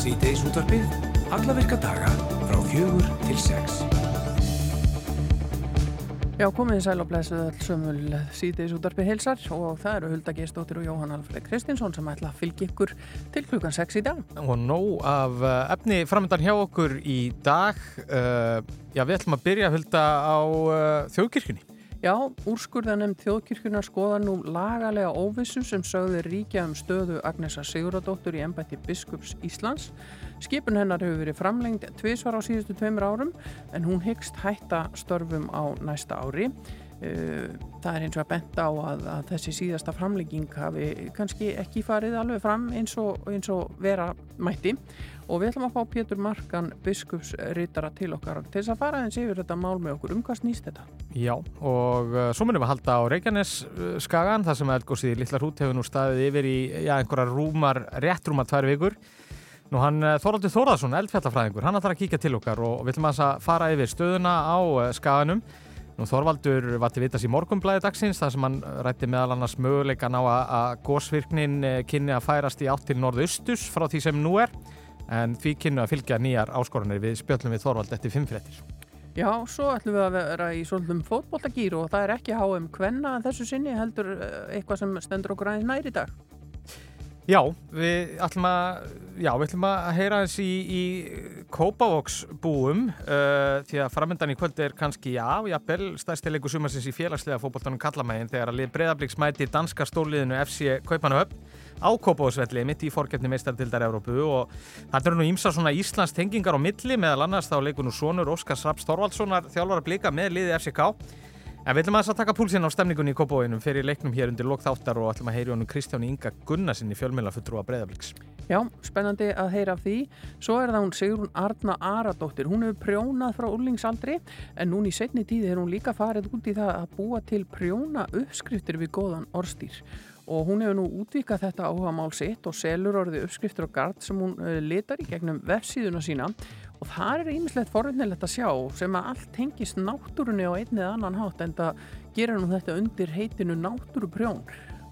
Sýteis útvarpið, alla virka daga frá fjögur til sex. Já, komiði sæl og blessuð all sömul Sýteis útvarpið heilsar og það eru Hulda Geistóttir og Jóhann Alfred Kristinsson sem ætla að fylgja ykkur til klukkan 6 í dag. Og nóg af uh, efni framöndan hjá okkur í dag. Uh, já, við ætlum að byrja að hulda á uh, þjóðkirkjunni. Já, úrskurðanem þjóðkirkjunar skoða nú lagalega óvissu sem sögði ríkja um stöðu Agnesa Siguradóttur í ennbætti Biskups Íslands. Skipun hennar hefur verið framlengd tvísvar á síðustu tveimur árum en hún hyggst hætta störfum á næsta ári. Eh, það er eins og að benda á að, að þessi síðasta framlegging hafi kannski ekki farið alveg fram eins og, eins og vera mætti og við ætlum að fá Pétur Markan biskupsritara til okkar. Til þess að fara eins yfir þetta mál með okkur um hvað snýst þetta? Já, og uh, svo munum við halda á Reykjanes uh, skagan, það sem eldgósið í Lillar Hút hefur nú staðið yfir í já, einhverja rúmar, rétt rúmar tvær vikur. Nú hann uh, Þoraldur Þóraðsson, eldfjallafræðingur, hann ætlar að kíka til okkar og við ætlum að fara yfir stöðuna á skaganum. Nú Þorvaldur var til vitas í morgumblæði dagsins þar sem hann rætti meðal annars möguleikan á að gósvirknin kynni að færast í átt til norðaustus frá því sem nú er en því kynnu að fylgja nýjar áskoranir við spjöllum við Þorvald eftir fimmfrettir. Já, svo ætlum við að vera í svolítum fótbollagýr og það er ekki HM Kvenna þessu sinni heldur eitthvað sem stendur okkur aðeins næri í dag. Já, við ætlum að, já, við ætlum að heyra eins í, í Kópavóksbúum uh, því að framöndan í kvöldi er kannski, já, jafnvel stæðstilegu sumarsins í félagslega fótbolltanum Kallamægin þegar að Breðablíks mæti danska stórliðinu FC Kaupanahöfn á Kópavóksvelli mitt í fórgefni meistardildar Európu og það eru nú ímsa svona Íslands tengingar á milli meðal annars þá leikur nú sonur Óskars Raps Þorvaldssonar þjálfara blika með liði FCK En við ætlum að taka púlsinn á stemningunni í Kópavóinum fyrir leiknum hér undir lokþáttar og ætlum að heyri honum Kristjáni Inga Gunnarsinni fjölmjöla fulltrúa Breiðablíks. Já, spennandi að heyra af því. Svo er það hún Sigrun Arna Aradóttir. Hún hefur prjónað frá úrlingsaldri en núni í setni tíði er hún líka farið út í það að búa til prjóna uppskriftir við góðan orstýr og hún hefur nú útvikað þetta áhuga mál sitt og selur orðið uppskriftur og gard sem hún letar í gegnum vefsíðuna sína. Og það er einmislegt forvinnilegt að sjá sem að allt hengist náttúrunni á einn eða annan hátt en það gerir nú þetta undir heitinu náttúruprjón.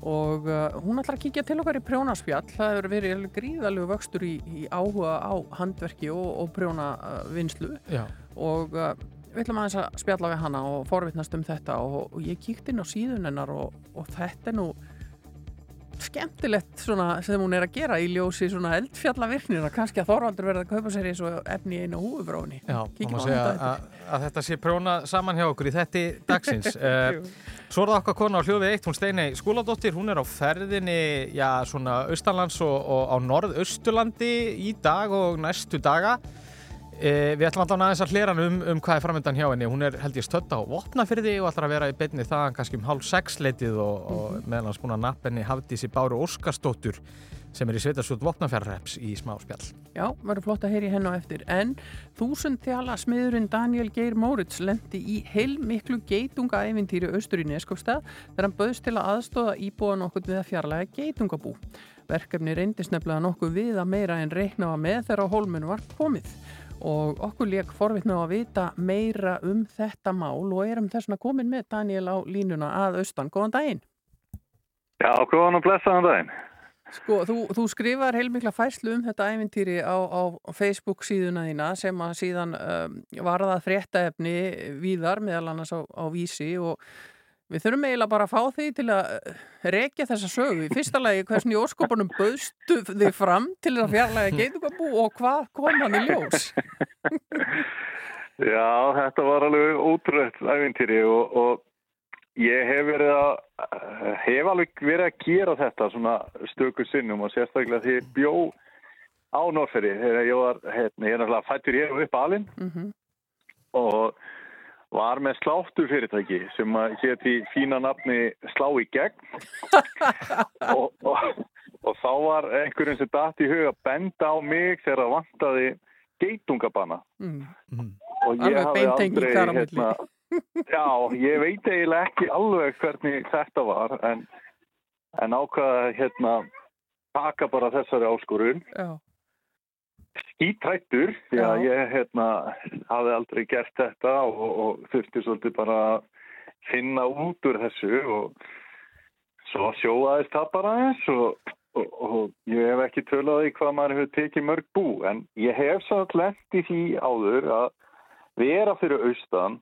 Og uh, hún ætlar að kíkja til okkar í prjónaspjall. Það hefur verið gríðalegu vöxtur í, í áhuga á handverki og, og prjónavinslu uh, og uh, við ætlum aðeins að spjalla við hana og forvittnast um þetta. Og, og ég kíkt inn á síðun hennar og, og þetta er nú skemmtilegt svona sem hún er að gera í ljósi svona eldfjallavirknir að kannski að Þorvaldur verða að kaupa sér eins og efni í einu húfubróni Já, þá má segja að, að þetta sé prjóna saman hjá okkur í þetti dagsins. Uh, Svo er það okkar kona á hljófið eitt hún Steinei Skúladóttir, hún er á ferðinni já, svona austanlands og, og á norðausturlandi í dag og næstu daga E, við ætlum alltaf aðeins að hlera um, um hvað er framöndan hjá henni. Hún er held ég stödd á Vopnafyrði og ætlar að vera í beinni það kannski um hálf sex leitið og, og meðan hans búin að napp henni Hafdísi Báru Óskarstóttur sem er í Sveitarskjótt Vopnafjörðreps í smá spjall. Já, verður flott að heyri hennu eftir. En þúsund þjala smiðurinn Daniel Geir Móritz lendi í heilmiklu geitungaævintýri austur í Neskofstað þegar hann bauðst til að aðstóða íbúa nokkur við að fjarlæga geitungabú. Verkefni reyndist nefnilega nokkuð við að meira en reiknaða með þegar á hólmunu var komið og okkur leik forvittna á að vita meira um þetta mál og erum þess að komin með Daniel á línuna að austan. Góðan daginn. Já, góðan og blessaðan daginn. Sko, þú, þú skrifar heilmikla fæslu um þetta ævintýri á, á Facebook síðuna þína sem að síðan um, var það fréttaefni víðar meðal annars á, á vísi og Við þurfum eiginlega bara að fá því til að eh, rekja þessa sögu. Í fyrsta lagi, hversin í óskopunum bauðstu þig fram til að fjarlæga geitungabú og hvað kom hann í ljós? Já, þetta var alveg ótrúið æfintýri og, og ég hef verið að hef alveg verið að gera þetta svona stöku sinnum og sérstaklega því bjó á Norrferði þegar ég var, hérna, ég er náttúrulega fættur hér upp alinn mm -hmm. og var með sláttu fyrirtæki sem hétti fína nafni Slá í gegn. Og, og, og þá var einhverjum sem dætt í huga benda á mig þegar það vantaði geitungabanna. Mm. Mm. og ég hafi aldrei hérna, já, ég veit eiginlega ekki alveg hvernig þetta var en, en ákvaða hérna taka bara þessari áskorun. Já skítrættur því að ég hérna, hafi aldrei gert þetta og, og þurfti svolítið bara að finna út úr þessu og svo sjóaðist það bara eins og, og, og ég hef ekki tölað í hvað maður hefur tekið mörg bú en ég hef lent í því áður að vera fyrir austan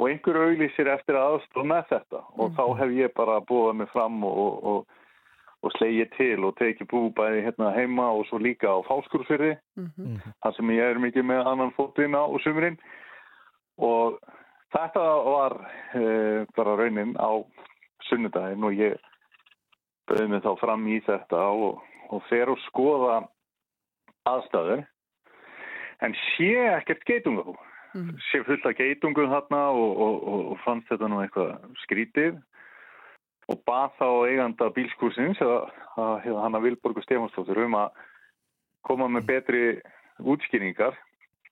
og einhver auglísir eftir aðstof með þetta og mm. þá hef ég bara búið mig fram og, og, slegið til og tekið bú bæði hérna heima og svo líka á fáskursfyrði mm -hmm. þar sem ég er mikið með annan fótinn á sumurinn og þetta var e, bara raunin á sunnudaginn og ég bauði mig þá fram í þetta og, og fer og skoða aðstæður. En sé ekkert geitungahú mm. sé fullt af geitungum þarna og, og, og, og fannst þetta nú eitthvað skrítið og bað þá eiganda bílskúsins að hann að Vilborgu Stefansdóttur um að koma með betri útskýringar.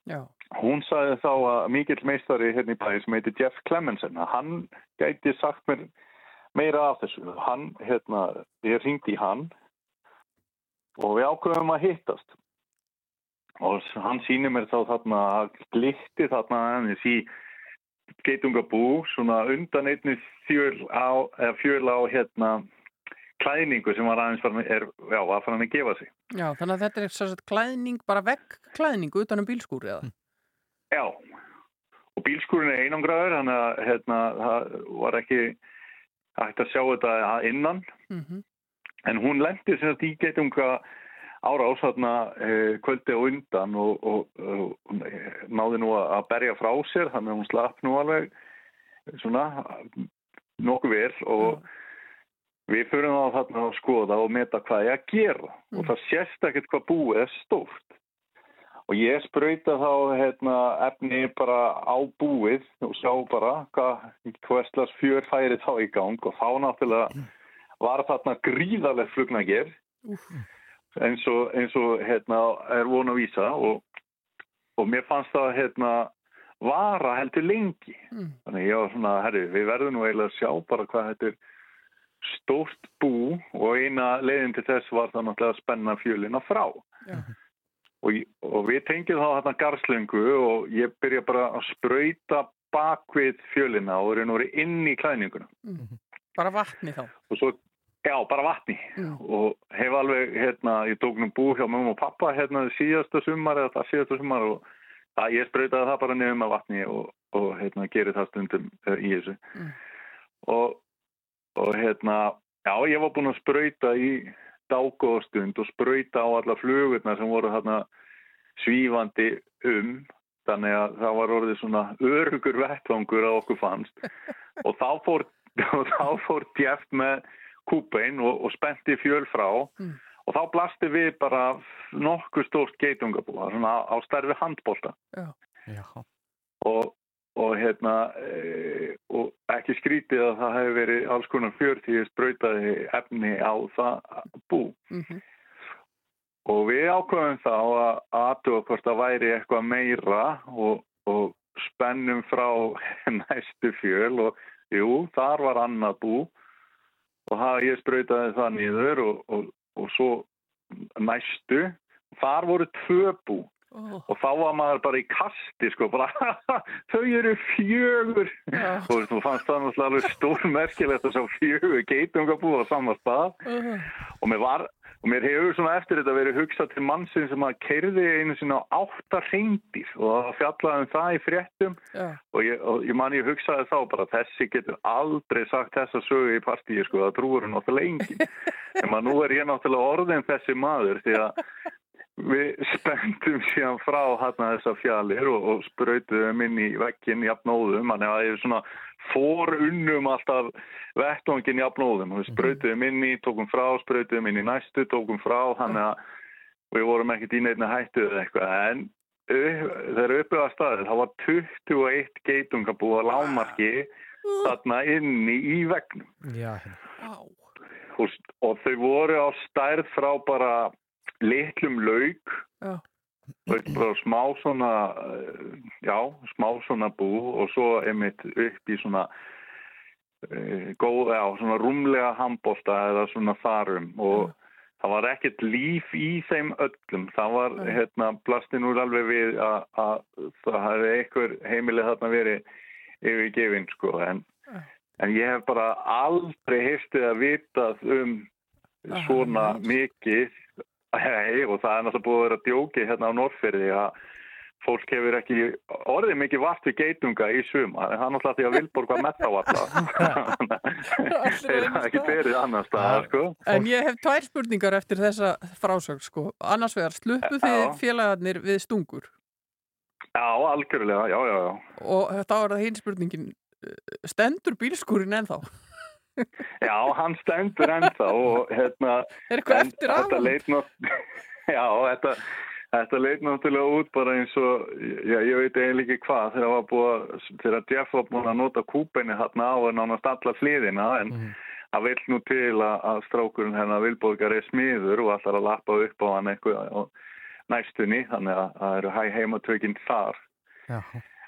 Já. hún sagði þá að mikill meistari hérna í bæði sem heiti Jeff Clemenson að hann gæti sagt mér meira af þessu. Hann, hérna, ég ringdi í hann og við ákveðum að hittast. Og hann sýnir mér þá þarna glitti þarna aðeins í geitungabú svona undan einni fjöl á, fjöl á hérna klæðningu sem var aðeins farin, er, já, var farin að gefa sig. Já, þannig að þetta er svo klæðning, bara vekk klæðningu utanum bílskúri eða? Já, og bílskúrin er einangraður, þannig að hérna, það var ekki hægt að sjá þetta innan, mm -hmm. en hún lendi sem að í geitunga ára ásatna eh, kvöldi og undan og, og, og náði nú að berja frá sér þannig að hún slapp nú alveg svona nokkuð vel og mm. við fyrir þá þarna að skoða og meta hvað ég að gera mm. og það sést ekkert hvað búið er stórt og ég spröyta þá hérna, efni bara á búið og sjá bara hvað hverslas fjör færi þá í gang og þá náttúrulega mm. var þarna gríðarlega flugnager og eins og, eins og hérna, er von að vísa og, og mér fannst það hérna, vara heldur lengi mm. þannig ég var svona, herri, við verðum nú eiginlega að sjá bara hvað þetta er stórt bú og eina leiðin til þess var það náttúrulega að spenna fjölina frá yeah. og, og við tengjum þá hérna garslöngu og ég byrja bara að spröyta bakvið fjölina og er inn í klæðninguna mm. bara vatni þá og svo Já, bara vatni Já. og hef alveg, hérna, ég tók nú bú hjá mamma og pappa hérna síðasta sumar eða það síðasta sumar og það, ég spröytaði það bara nefnum með vatni og, og hérna, gerir það stundum uh, í þessu. Mm. Og, og hérna, já, ég var búin að spröyta í dágóðstund og spröyta á alla flugurna sem voru hérna svífandi um, þannig að það var orðið svona örugur vettvangur að okkur fannst og þá fór, þá fór djeft með kúpein og, og spenti fjöl frá. Mm. og þá blasti við bara nokkuð stórt geitungabúa svona á stærfi handbólta og, og hérna e, og ekki skrítið að það hefur verið alls konar fjör því að spröytaði efni á það bú. Mm -hmm. og við ákvæmum þá að aðtuga hvort það væri eitthvað meira og, og spennum frá næstu fjöl og jú, þar var annað bú og það, ég spröytaði það nýður og, og, og svo næstu, þar voru tvö bú oh. og þá var maður bara í kasti sko, bara þau eru fjögur yeah. og þú fannst það náttúrulega stórmerkilegt að sá fjögur geitungabú á sama stað uh. og mér var og mér hefur svona eftir þetta verið hugsað til mannsinn sem að kerði einu sinna á áttar reyndir og það fjallaði um það í fréttum yeah. og, ég, og ég man ég hugsaði þá bara þessi getur aldrei sagt þessa sögu í partíi sko það trúur hann náttúrulega engin en maður nú er ég náttúrulega orðin þessi maður því að við spendum síðan frá hérna þessar fjallir og, og spröytum inn í vekkin jafnóðum. Þannig að það er svona forunnum alltaf vettvangin jafnóðum. Við spröytum inn í, tókum frá spröytum inn í næstu, tókum frá. Þannig að við vorum ekkert í neittna hættu eða eitthvað. En þegar uppið að staðið þá var 21 geitungabúa lámarki þarna inni í vegnum Já. og, og þau voru á stærð frá bara litlum laug bara smá svona já, smá svona bú og svo einmitt upp í svona e, góð, já, svona rúmlega handbólta eða svona farum og já. það var ekkert líf í þeim öllum, það var já. hérna blastin úr alveg við að það hefði einhver heimileg þarna verið yfir gefinn sko en, en ég hef bara aldrei heftið að vitað um svona mikið hei, og það er náttúrulega búið að vera djóki hérna á Norrferði að fólk hefur ekki orðið mikið vart við geitunga í suma, en það er náttúrulega því að Vilborg var með þá alltaf þeir hafa ekki verið annar stað sko. En ég hef tvær spurningar eftir þessa frásögn sko. annars vegar, sluppu þið Já. félagarnir við stungur Já, algjörlega, já, já, já og þá er það hinn spurningin stendur bílskúrin ennþá? Já, hann stendur ennþá og hérna Er eitthvað en eftir af hann? Já, þetta Þetta leit náttúrulega út bara eins og, já, ég veit eiginlega ekki hvað, þegar, var búið, að- þegar Jeff var búin að nota kúpenni þarna á en nánast alla hliðina, en það vill nú til að, að strákurinn hennar Vilborgar er smiður og allar að lappa upp á hann eitthvað næstunni, þannig að það eru hæ heimatökinn þar. Já.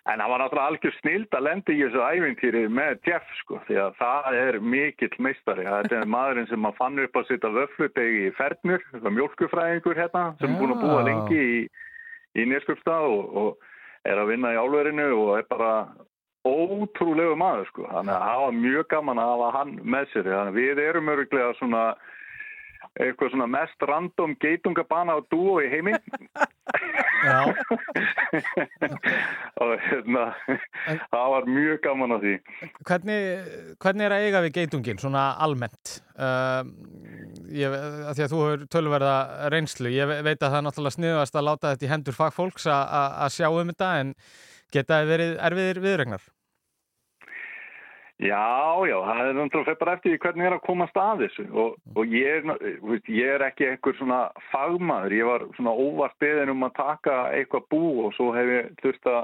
En það var náttúrulega algjör snild að lendi í þessu ævintýri með Jeff sko því að það er mikill meistari. Þetta er maðurinn sem að fann upp að setja vöflutegi í fernur, mjölkufræðingur hérna sem er búin að búa lengi í, í Neskjöpstað og, og er að vinna í álverinu og er bara ótrúlegu maður sko. Þannig að það var mjög gaman að hafa hann með sér. Þannig að við erum öruglega svona eitthvað svona mest random geitungabana á dúo í heimi og hérna það var mjög gaman að því Hvernig, hvernig er að eiga við geitungin, svona almennt? Uh, ég, að því að þú hefur tölverða reynslu, ég ve- veit að það er náttúrulega sniðast að láta þetta í hendur fagfólks að sjá um þetta en geta þið verið erfiðir viðregnar? Já, já, það er náttúrulega bara eftir hvernig er að komast að þessu. Og, og ég, er ég er ekki einhver svona fagmaður, ég var svona óvart beðin um að taka eitthvað bú og svo hef ég þurft að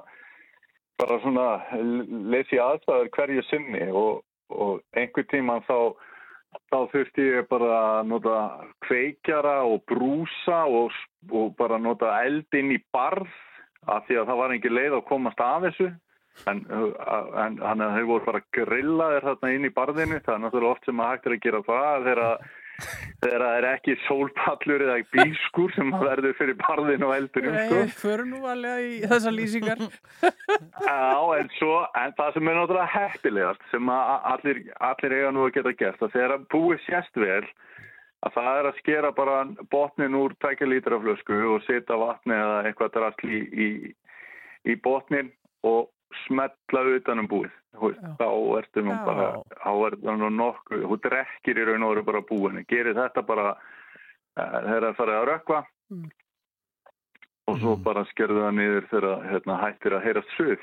bara svona lesi aðstæður hverju sinni. Og, og einhver tíma þá, þá þurfti ég bara að nota kveikjara og brúsa og, og bara nota eld inn í barð af því að það var engin leið að komast að þessu en, en hann þau voru bara grillaðir þarna inn í barðinu það er náttúrulega oft sem að hægt er að gera það þegar, það er ekki sólpallur eða bískur sem verður fyrir barðinu og eldinum sko. Förum nú alveg í þessa lýsingar Já, en svo, en það sem er náttúrulega heppilegast sem að allir, allir eiga nú að geta gert að þegar að búið sést vel að það er að skera bara botnin úr tækja lítra flösku og setja vatni eða eitthvað drasli í, í, í botnin og smetla utanum búið. Veist. Þá ertu nú bara, þá er það nú nokkuð, þú drekkir í raun og veru bara búinu. Gerir þetta bara eh, þegar það farið að rökkva Mm. Og svo Mm. bara skerðu það niður þegar hérna, hættir að heyrast suð.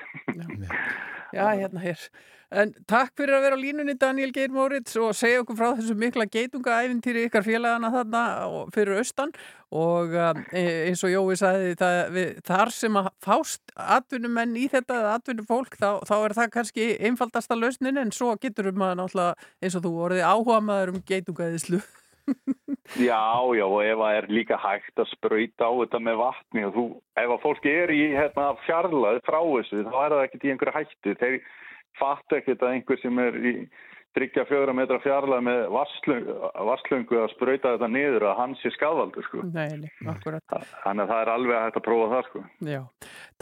Já, hérna hér. En takk fyrir að vera á línunni Daniel Geir Moritz og segja okkur frá þessu mikla geitungaæfintýri ykkar félagana þarna fyrir austan og um, e- eins og Jói sagði það, við, þar sem að fást atvinnumenn í þetta eða atvinnufólk þá, þá er það kannski einfaldasta lausnin en svo getur maður náttúrulega eins og þú orðið áhuga maður um geitungaðislu. Já, já, og ef það er líka hægt að sprauta á þetta með vatni og þú, ef að fólk er í hérna, fjarlæð frá þessu, þá er það ekkert í einhverju hættu. Þeir fatt ekkert að einhver sem er í tryggja fjögra metra fjarlæð með vasslöngu að sprauta þetta niður að hans er skadvaldur, sko. Nei, nei, akkurat. Þannig að það er alveg hægt að prófa það, sko. Já.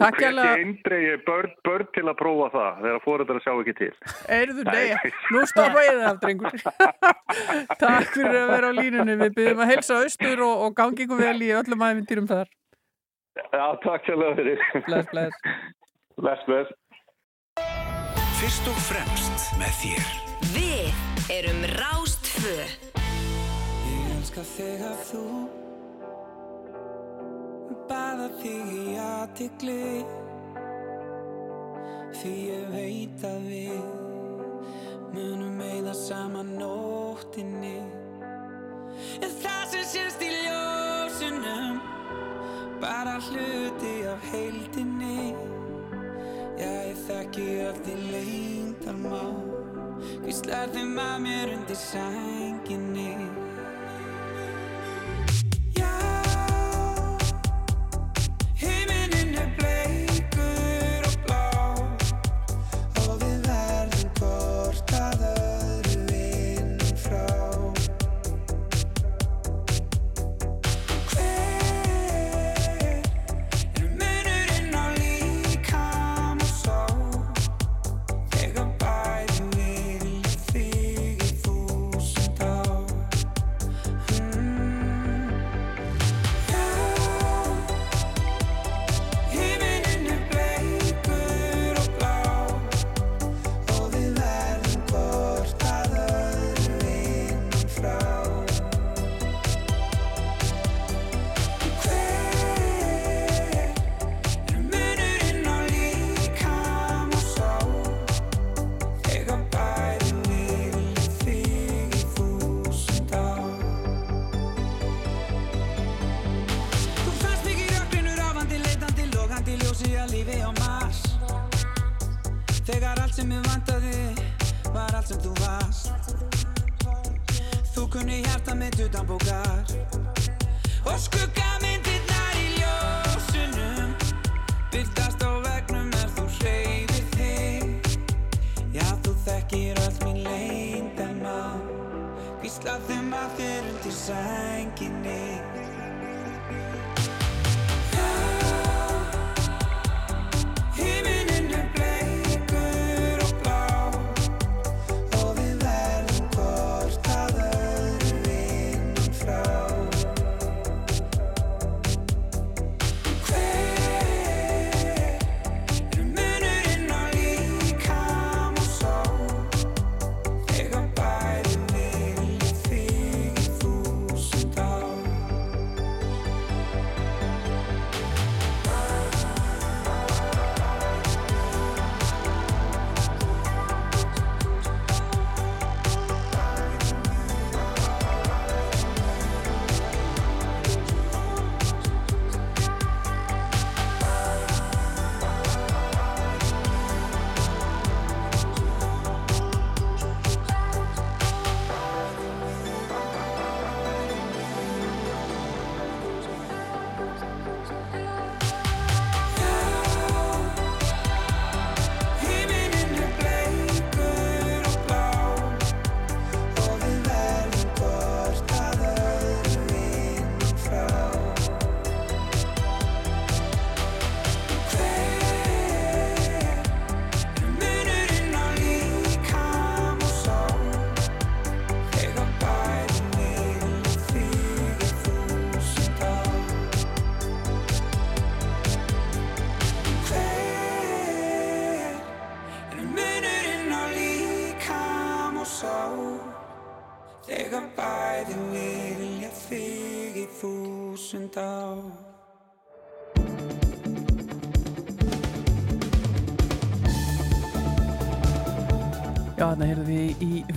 Takk Hvernig hérlega. eindregi börn, börn til að prófa það þegar fóruðar að sjá ekki til. Eyrðu, nei, nú stoppa ég það af drengur. Takk fyrir að vera á línunni. Við byrjum að helsa austur og, og gangi ykkur vel í öllum æfintýrum þar. Já, takk sjálf fyrir. Bless, bless. Bless, bless. Fyrst og fremst með þér. Erum Rástfö. Ég elska þegar þú Baða þig í aðtikli Því ég veit að við Munum eigða saman nóttinni. En það sem sést í ljósunum Bara hluti af heildinni. Já, ég þekki allt í leyndarmál Hvíslar þeim að mér undir sænginni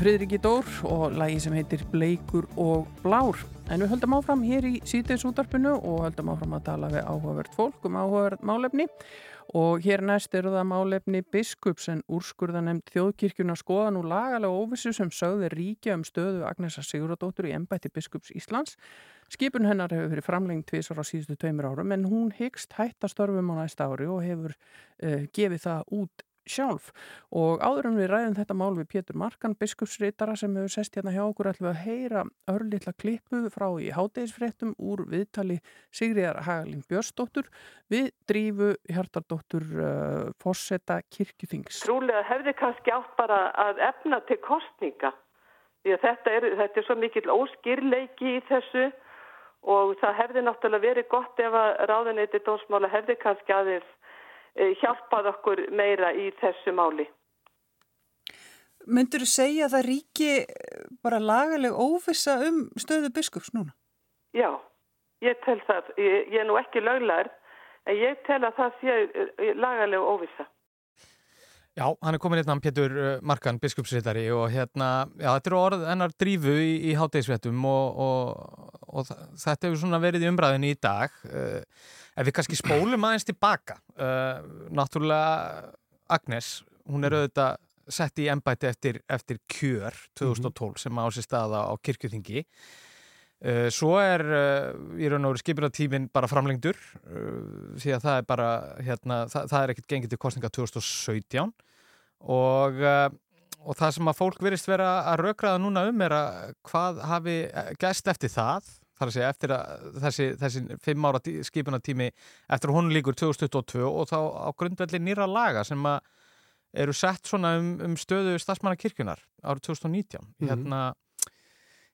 Friðriki Dór og lagi sem heitir Bleikur og Blár. En við höldum áfram hér í síðdeisútarpinu og höldum áfram að tala við áhugavert fólk um áhugavert málefni og hér næst eru það málefni biskups en úrskurðanemnd þjóðkirkjuna skoða nú lagalega óvissu sem sögði ríkja um stöðu Agnesa Siguradóttur í embætti biskups Íslands. Skipun hennar hefur verið framlengt tvisar á síðustu tveimur árum en hún hyggst hætta störfum á næsta ári og hefur uh, gefið það út sjálf og áður en við ræðum þetta mál við Pétur Markan, biskupsritara sem hefur sest hérna hjá okkur ætlum við að heyra örlítla klippu frá í hátegisfréttum úr viðtali Sigriðar Hagalín Björnsdóttur við drífu Hjartardóttur uh, Fosseta Kirkjuþings. trúlega hefði kannski átt bara að efna til kostninga því að þetta er, þetta er svo mikill óskýrleiki í þessu og það hefði náttúrulega verið gott ef að ráðuneyti dómsmála hefði kannski aðeins hjálpað okkur meira í þessu máli. Myndur þú segja að það ríki eh, bara lagaleg óvissa um stöðu biskups núna? Já, ég tel það, ég, ég er nú ekki löglær en ég tel að það sé eh, lagaleg óvissa. Já, hann er komin hérna Pétur uh, Markan, biskupsrittari og hérna, já, þetta eru orð ennar drífu í, í háttegisvettum og, og, og þetta hefur svona verið í umræðinni í dag. Uh, ef við kannski spólum aðeins tilbaka, uh, náttúrulega Agnes, hún er auðvitað sett í embæti eftir, eftir kjör 2012 sem á sér staða á kirkjuþingi. Uh, svo er uh, í raun og veru skipulatíminn bara framlengdur uh, því að það er bara hérna, það, það er ekkert gengið til kostninga 2017 og, og það sem að fólk virðist vera að rökraða núna um er að hvað hafi gæst eftir það þar að segja eftir að þessi, þessi fimm ára tí- skipunartími eftir að hún líkur 2022 og þá á grundvelli nýra laga sem að eru sett svona um, um stöðu stafsmanna kirkjunar árið 2019 Mhm. hérna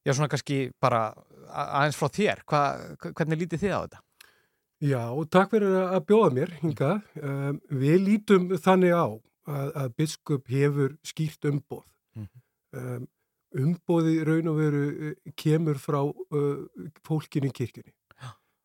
Já, svona kannski bara aðeins frá þér, Hva, hvernig lítið þið á þetta? Já, takk fyrir að bjóða mér hingað. Um, við lítum þannig á að, að biskup hefur skýrt umboð. Mhm. Um, umboði raun og veru uh, kemur frá uh, fólkinu í kirkjunni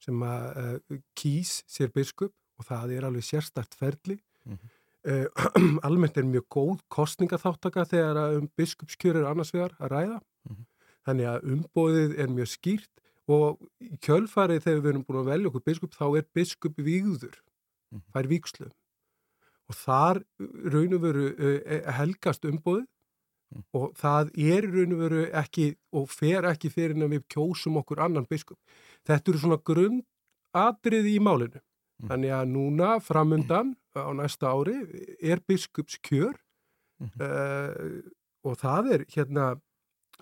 sem að uh, kýs sér biskup og það er alveg sérstart ferli. Mhm. Uh, almennt er mjög góð kostningaþáttaka þegar um biskupskjör er annars vegar að ræða. Mhm. Þannig að umbóðið er mjög skýrt og kjölfarið þegar við erum búin að velja okkur biskup þá er biskup vígður, Mhm. fær víkslu og þar raun og veru uh, helgast umbóðið og það er raun og veru ekki og fer ekki fyrir en við kjósum okkur annan biskup. Þetta eru svona grundatriði í málinu. Þannig að núna framundan á næsta ári er biskupskjör uh, og það er hérna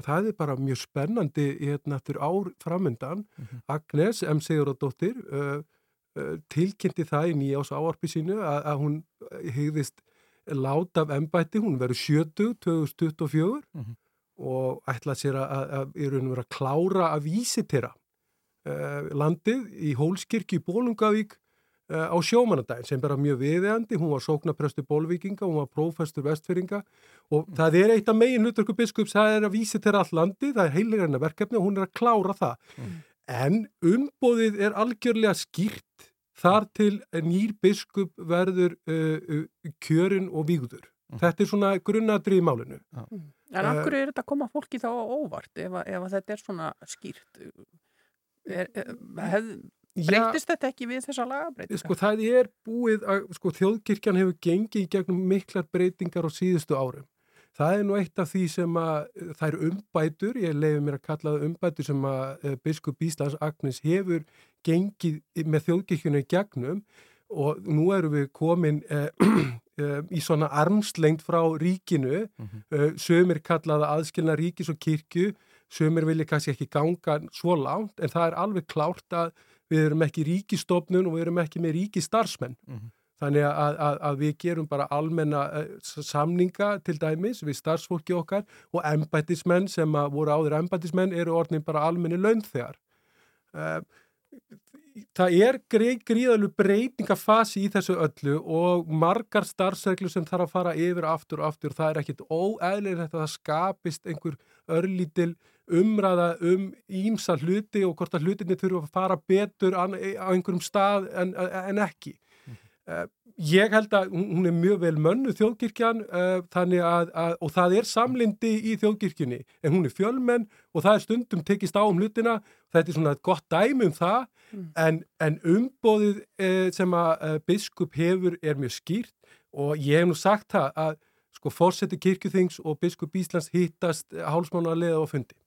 það er bara mjög spennandi hérna eftir ár framundan Agnes M. Sigurðardóttir uh, uh, tilkynnti það í nýjás áarpi sínu að, að hún hegðist láta af embætti, hún verður 70 2024 Mhm. og ætla sér að, að, að, klára að vísitera uh, landið í Hólskirkju í Bólungavík á sjómanadagin sem bara mjög viðeandi, hún var sóknaprestu Bólvíkinga, hún var prófestur vestfyrringa og það er eitt af megin hluturku biskups, það er að vísitera all landið, það er heiligræna verkefni og hún er að klára það. En umbóðið er algjörlega skýrt þar til nýr biskup verður uh, uh, kjörin og vígður. Þetta er svona grunnadrið í málinu. En af hverju er þetta að koma fólki þá á óvart ef, að- ef að þetta er svona skýrt? Er, er, hef, breytist þetta ekki við þessa lagabreitinga? Sko það er búið að, sko þjóðkirkjan hefur gengið í gegnum miklar breytingar á síðustu árum. Það er nú eitt af því sem að það eru umbætur, ég leiði mér að kalla það umbætur sem að eh, biskup Íslands Agnes hefur gengið með þjóðkirkjunni í gegnum og nú erum við komin eh, eh, í svona armslengt frá ríkinu, eh, sömur kallaða aðskilna ríkis og kirkju, sömur vilja kannski ekki ganga svo langt en það er alveg klárt að við erum ekki ríkistofnun og við erum ekki með ríkistarfsmenn. Þannig að, að, að við gerum bara almenna uh, samninga til dæmis við starfsfólki okkar og embættismenn sem að voru áður embættismenn eru orðin bara almenni launþegar. Uh, það er grei, gríðalu breytingafasi í þessu öllu og margar starfsreglu sem þarf að fara yfir aftur og aftur. Það er ekkit óæðilegt að það skapist einhver örlítil umræða um ímsa hluti og hvort að hlutinni þurfa að fara betur á einhverjum stað en, en ekki. Uh, ég held að hún hún er mjög vel mönnu þjóðkirkjan uh, þannig að, að, og það er samlindi í þjóðkirkjunni en hún er fjölmenn og það er stundum tekist á um hlutina. Þetta er svona gott dæmi um það en, en umbóðið uh, sem að uh, biskup hefur er mjög skýrt og ég hef nú sagt það að sko fórseti kirkjuþings og biskup Íslands hittast hálsmánalega á fundi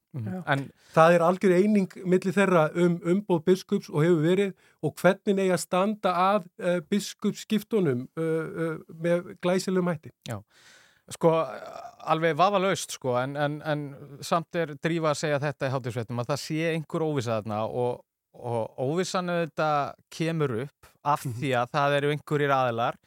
En Það er algjör eining millir þeirra um umbóð biskups og hefur verið og hvernig að standa að uh, biskupsskiptunum uh, uh, með glæsilegum hætti. Já, sko alveg vafalaust sko en, en, en samt er drífa að segja þetta í hátíðsveitum að það sé einhver óvisa þarna og, og óvissan auðvitað kemur upp af því að það eru einhverjir aðilar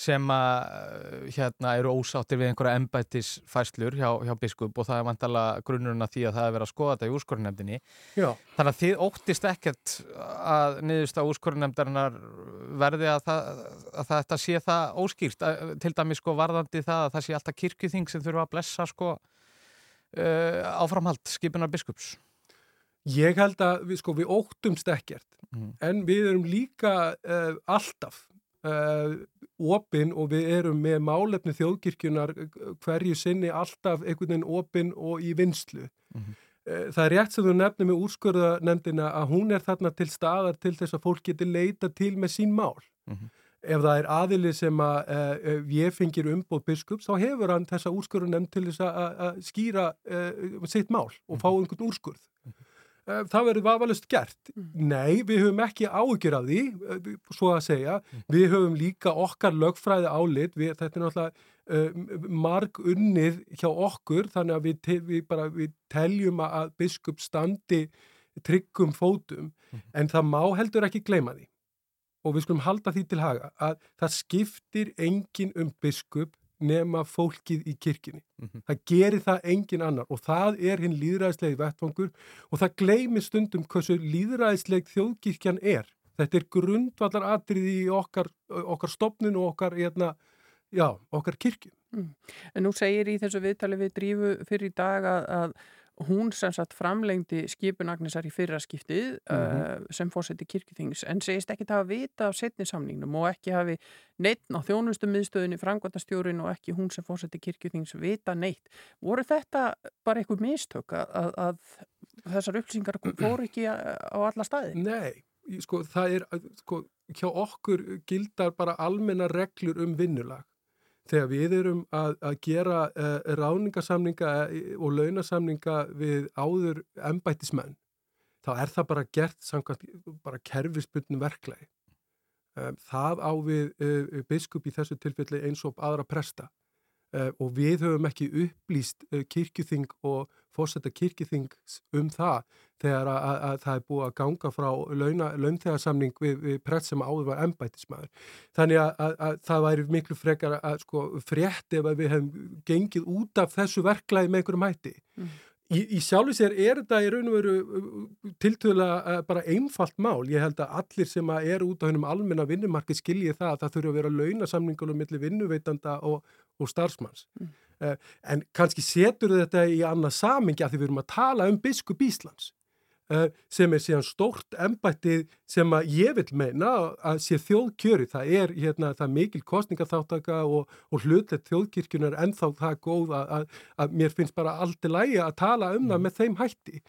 sem að hérna eru ósáttir við einhverja embættisfæslur hjá, hjá biskup og það er vantala grunnurinn að því að það er verið að skoða þetta í úrskorunefndinni Já. þannig að þið óttist ekkert að niðurst á úrskorunefndarinnar verði að, það, að þetta sé það óskýrt til dæmis sko varðandi það að það sé alltaf kirkjuþing sem þurfa að blessa sko uh, áframhald skipunar biskups Ég held að við, sko, við óttumst ekkert Mhm. en við erum líka uh, alltaf opinn og við erum með málefni þjóðkirkjunar uh, hverju sinni alltaf einhvern veginn opinn og í vinslu. Mhm. Uh, Það er rétt sem þú nefnir með úrskurðanefndina að hún er þarna til staðar til þess að fólk geti leita til með sín mál. Mhm. Ef það er aðili sem að uh, uh, ég fengir umbóð biskups, þá hefur hann þessa úrskurðanefnd til þess að- skýra uh, sitt mál og fá einhvern úrskurð. Eh, Það verður vafalust gert. Nei, við höfum ekki áhyggjur af því, eh, svo að segja. Við höfum líka okkar lögfræði álit, við, þetta er náttúrulega uh, marg unnið hjá okkur, þannig að við, te- við, bara, við teljum að- að biskup standi tryggum fótum, en það má heldur ekki gleyma því. Og við skulum halda því til haga að það skiptir engin um biskup nema fólkið í kirkjunni. Það gerir það engin annar og það er hinn líðræðislegi vettfangur og það gleymir stundum hversu líðræðisleg þjóðkirkjan er. Þetta er grundvallar atriði í okkar, okkar stopnun og okkar, hérna, já, okkar kirkju. En nú segir í þessu viðtali við drífu fyrir í dag að, að hún sem sagt framlengdi skipun Agnesar í fyrra skiptið uh, sem fórseti kirkjuþings en segist ekki það að vita af setni samningnum og ekki hafi neitt á þjónustum miðstöðinni frangvandastjórin og ekki hún sem fórseti kirkjuþings vita neitt. Voru þetta bara eitthvað mistök að, að, að þessar upplýsingar fóru ekki á alla staði? Nei, sko, það er, sko, hjá okkur gildar bara almenna reglur um vinnulag. Þegar við erum að, að gera uh, ráningasamninga og launasamninga við áður embættismenn, þá er það bara gert samkvæmt bara kerfisbundnum verklagi. Um, það á við uh, biskup í þessu tilfelli eins og aðra presta uh, og við höfum ekki upplýst kirkjuþing og fórsetta kirkjuþings um það þegar að, að, að það er búið að ganga frá launþegarsamning við, við prest sem áður var ennbættismæður. Þannig að, að það væri miklu frekar að sko, frétt ef við hefum gengið út af þessu verklæði með einhverjum hætti. Mm. Í, í sjálfu sér er þetta í raun og veru uh, tiltöðulega uh, bara einfalt mál. Ég held að allir sem að er út á hennum almenna vinnumarki skilji það að það þurfa að vera launasamningunum millir vinnuveitanda og, og starfsmanns. Mm. Uh, en kannski setur þetta í annað samingi að því við erum að tala um biskup Íslands. Eh, sem er síðan stórt embættið sem að ég vil meina að sé þjóðkjöri. Það er hérna, það mikil kostningaþáttaka og, og hlutlegt þjóðkirkjunar en þá það er góð að, að, að mér finnst bara aldrei lægi að tala um mm. það með þeim hætti.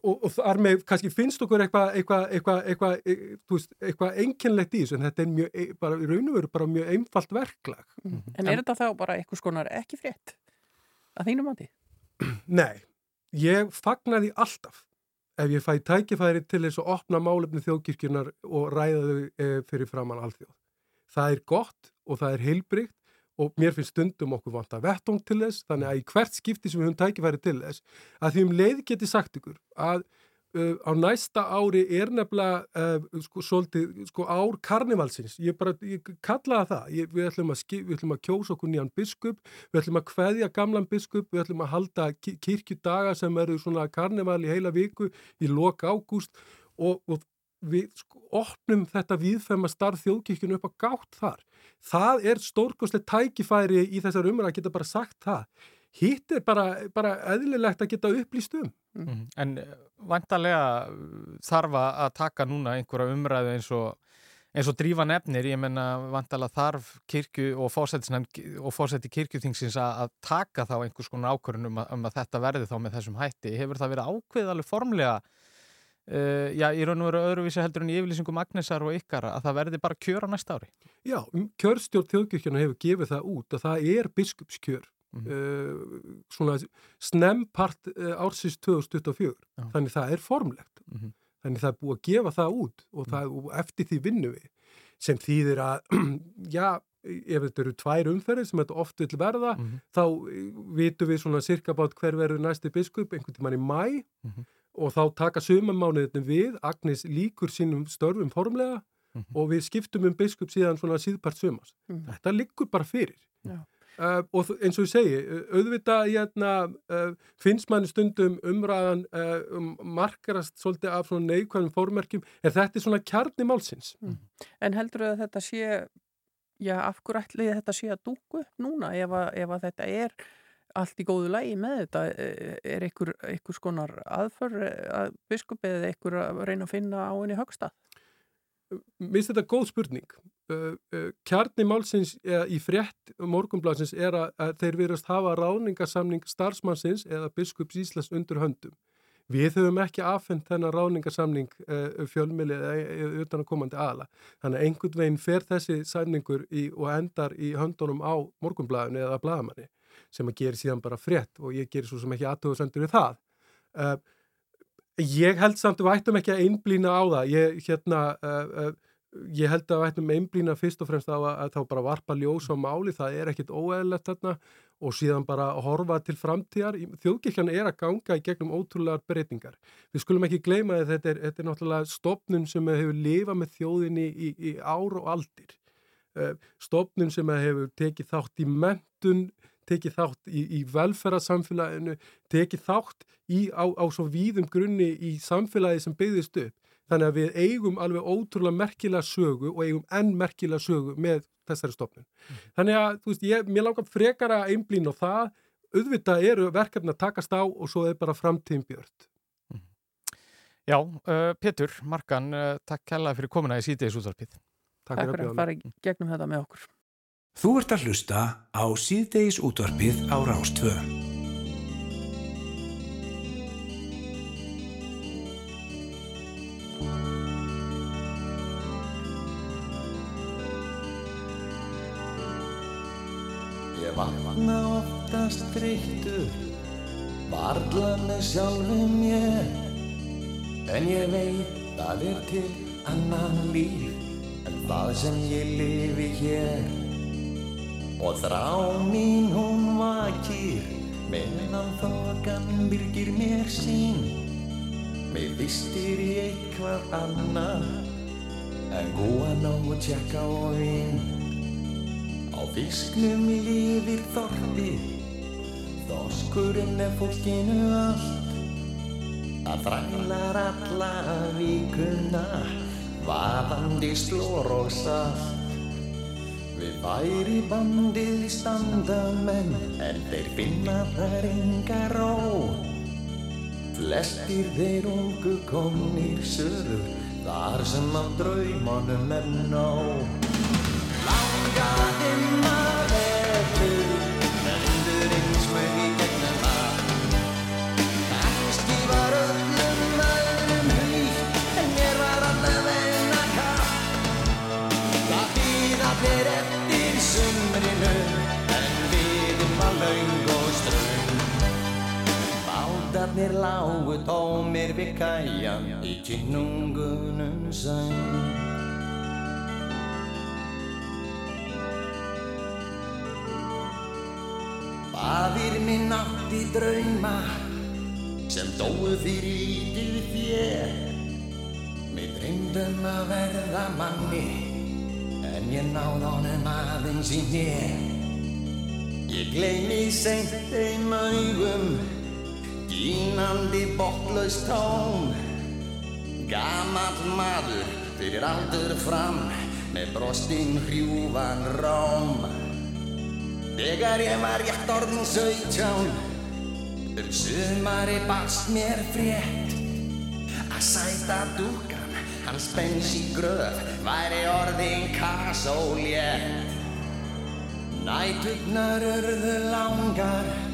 Og, og þar með kannski finnst okkur eitthvað eitthvað eitthva, eitthva, eitthva, eitthva enkenlegt í þessu en þetta er mjög, e, bara í raun og veru bara mjög einfalt verklag. Mm. En er þetta þá bara eitthvað skonar ekki frétt að þínum átti? Nei, ég fagnar því alltaf ef ég fæ tækifæri til þess að opna málefni þjóðkirkjunar og ræða þau e, fyrir framann alþjóð. Það er gott og það er heilbrygt og mér finnst stundum okkur vant að vettung til þess, þannig að í hvert skipti sem við höfum tækifæri til þess, að því um leið geti sagt ykkur að uh, á næsta ári er nefnilega uh, sko, svolítið, sko, ár karnivalsins ég bara, ég kallaða það ég, við, ætlum að, við ætlum að kjósa okkur nýjan biskup við ætlum að hveðja gamlan biskup við ætlum að halda kirkjudaga sem eru svona karnival í heila viku í loka ágúst og, og við sko, opnum þetta viðfæma starf þjóðkirkjunu upp á gátt þar það er stórkoslega tækifæri í þessar umræð að geta bara sagt það hitt er bara, bara eðlilegt að geta upplýst um. Mm -hmm. En eh, vantarlega þarf að taka núna einhverja umræðu eins og, eins og drífa nefnir, ég menna vantarlega þarf kirkju og fórseti kirkjuþingsins að taka þá einhvers konar ákvörðun um, um að þetta verði þá með þessum hætti. Hefur það verið ákveðalega formlega Uh, já, í raun og veru öðruvísi heldur en í yfirlýsingum Agnesar og ykkar að það verði bara kjör á næsta ári. Já, kjörstjórn þjóðkirkjana hefur gefið það út að það er biskupskjör Mm -hmm. uh, svona snempart uh, ársins 2024 Já. þannig það er formlegt mm -hmm. þannig það er búið að gefa það út og, það, og eftir því vinnu við sem þýðir að já, ef þetta eru tvær umferðir sem þetta oft vil verða mm -hmm. þá vitum við svona cirka bát hver verður næsti biskup einhvern tíman í mæ og þá taka sumamánuðin við. Agnes líkur sínum störfum formlega og við skiptum um biskup síðan svona síðpart sumas þetta liggur bara fyrir. Já. Uh, og eins og ég segi, auðvitað hérna, uh, finnst manni stundum umræðan uh, um markarast svolítið af svona neikvæðum fórmerkjum en þetta er svona kjarni málsins? Mm. En heldur þau að þetta sé já, af hverju ætli þetta sé að dúku upp núna ef að, ef að þetta er allt í góðu lægi með þetta er einhver, einhver skonar aðför að biskupið eða einhver að reyna að finna á henni högstað Mér finnst þetta góð spurning. Kjarni málsins í frétt morgunblansins er að, þeir verðast hafa ráningarsamning starfsmannsins eða biskups Íslands undur höndum. Við höfum ekki aðfendt þennan ráningarsamning fjölmili eða utan að komandi aðla. Þannig að einhvern veginn fer þessi samningur í, og endar í höndunum á morgunblæðinu eða blæðamanni sem að gera síðan bara frétt og ég gerir svo sem ekki aðtöðusendur við það. Ég held samt að við ættum ekki að einblýna á það. Ég, hérna, uh, uh, ég held að við ættum einblýna fyrst og fremst á að, að þá bara varpa ljós á máli. Það er ekkit óæðilegt þarna og síðan bara horfa til framtíðar. Þjóðkirkjan er að ganga í gegnum ótrúlegar breytingar. Við skulum ekki gleyma að þetta er, þetta er náttúrulega stopnum sem hefur lifað með þjóðinni í, í ár og aldir. Uh, stopnum sem hefur tekið þátt í mentun tekið þátt í, í velferðarsamfélaginu, tekið þátt í, á, á svo víðum grunni í samfélagi sem byggðist upp. Þannig að við eigum alveg ótrúlega merkilega sögu og eigum enn merkilega sögu með þessari stofnun. Mm. Þannig að, þú veist, ég, mér langar frekar að einblýna á það, auðvitað eru verkefni að takast á og svo er bara framtíðin björnt. Mm. Já, uh, Petur, Markan, uh, takk kella fyrir komina í sítiðis útvarpið. Takk, takk fyrir að fara gegnum þetta með okkur. Þú ert að hlusta á síðdeis útvarfið á Rástvö. Ég vakna oftast reyktur, varla með sjálfum ég, en ég veit að er til annan líf en það sem ég lifi hér. Og þrá mín hún vakir Meðan þokan byrgir mér sín. Mér vistir í eitthvað annað En góða ná og tjekka og vinn Á fisknum lifir þorpið Þorskurinn er fólkinu allt. Það þrælar alla vikuna Vaðandi slór og salt Við væri bandið standa menn En þeir finna þær enga ró. Flestir þeir ungu komnir söður Þar sem af draumanum er nóg. Langaði maður vetur lágu tómir við kæjan Í kynungunum sæn Fadir minn átti drauma sem dóu fyrir lítið þér. Mér dreymdum að verða manni en ég náð honum aðeins í nér. Ég gleymi seint þeim augum, dýnandi botlaust tón. Gamall maður fyrir aldur fram með brostinn hrjúvan róm. Þegar ég var rétt orðin sautján Um sumari barst mér frétt Að sæta dúkan Hans bens í gröf Væri orðin kasólétt Nætugnar urðu langar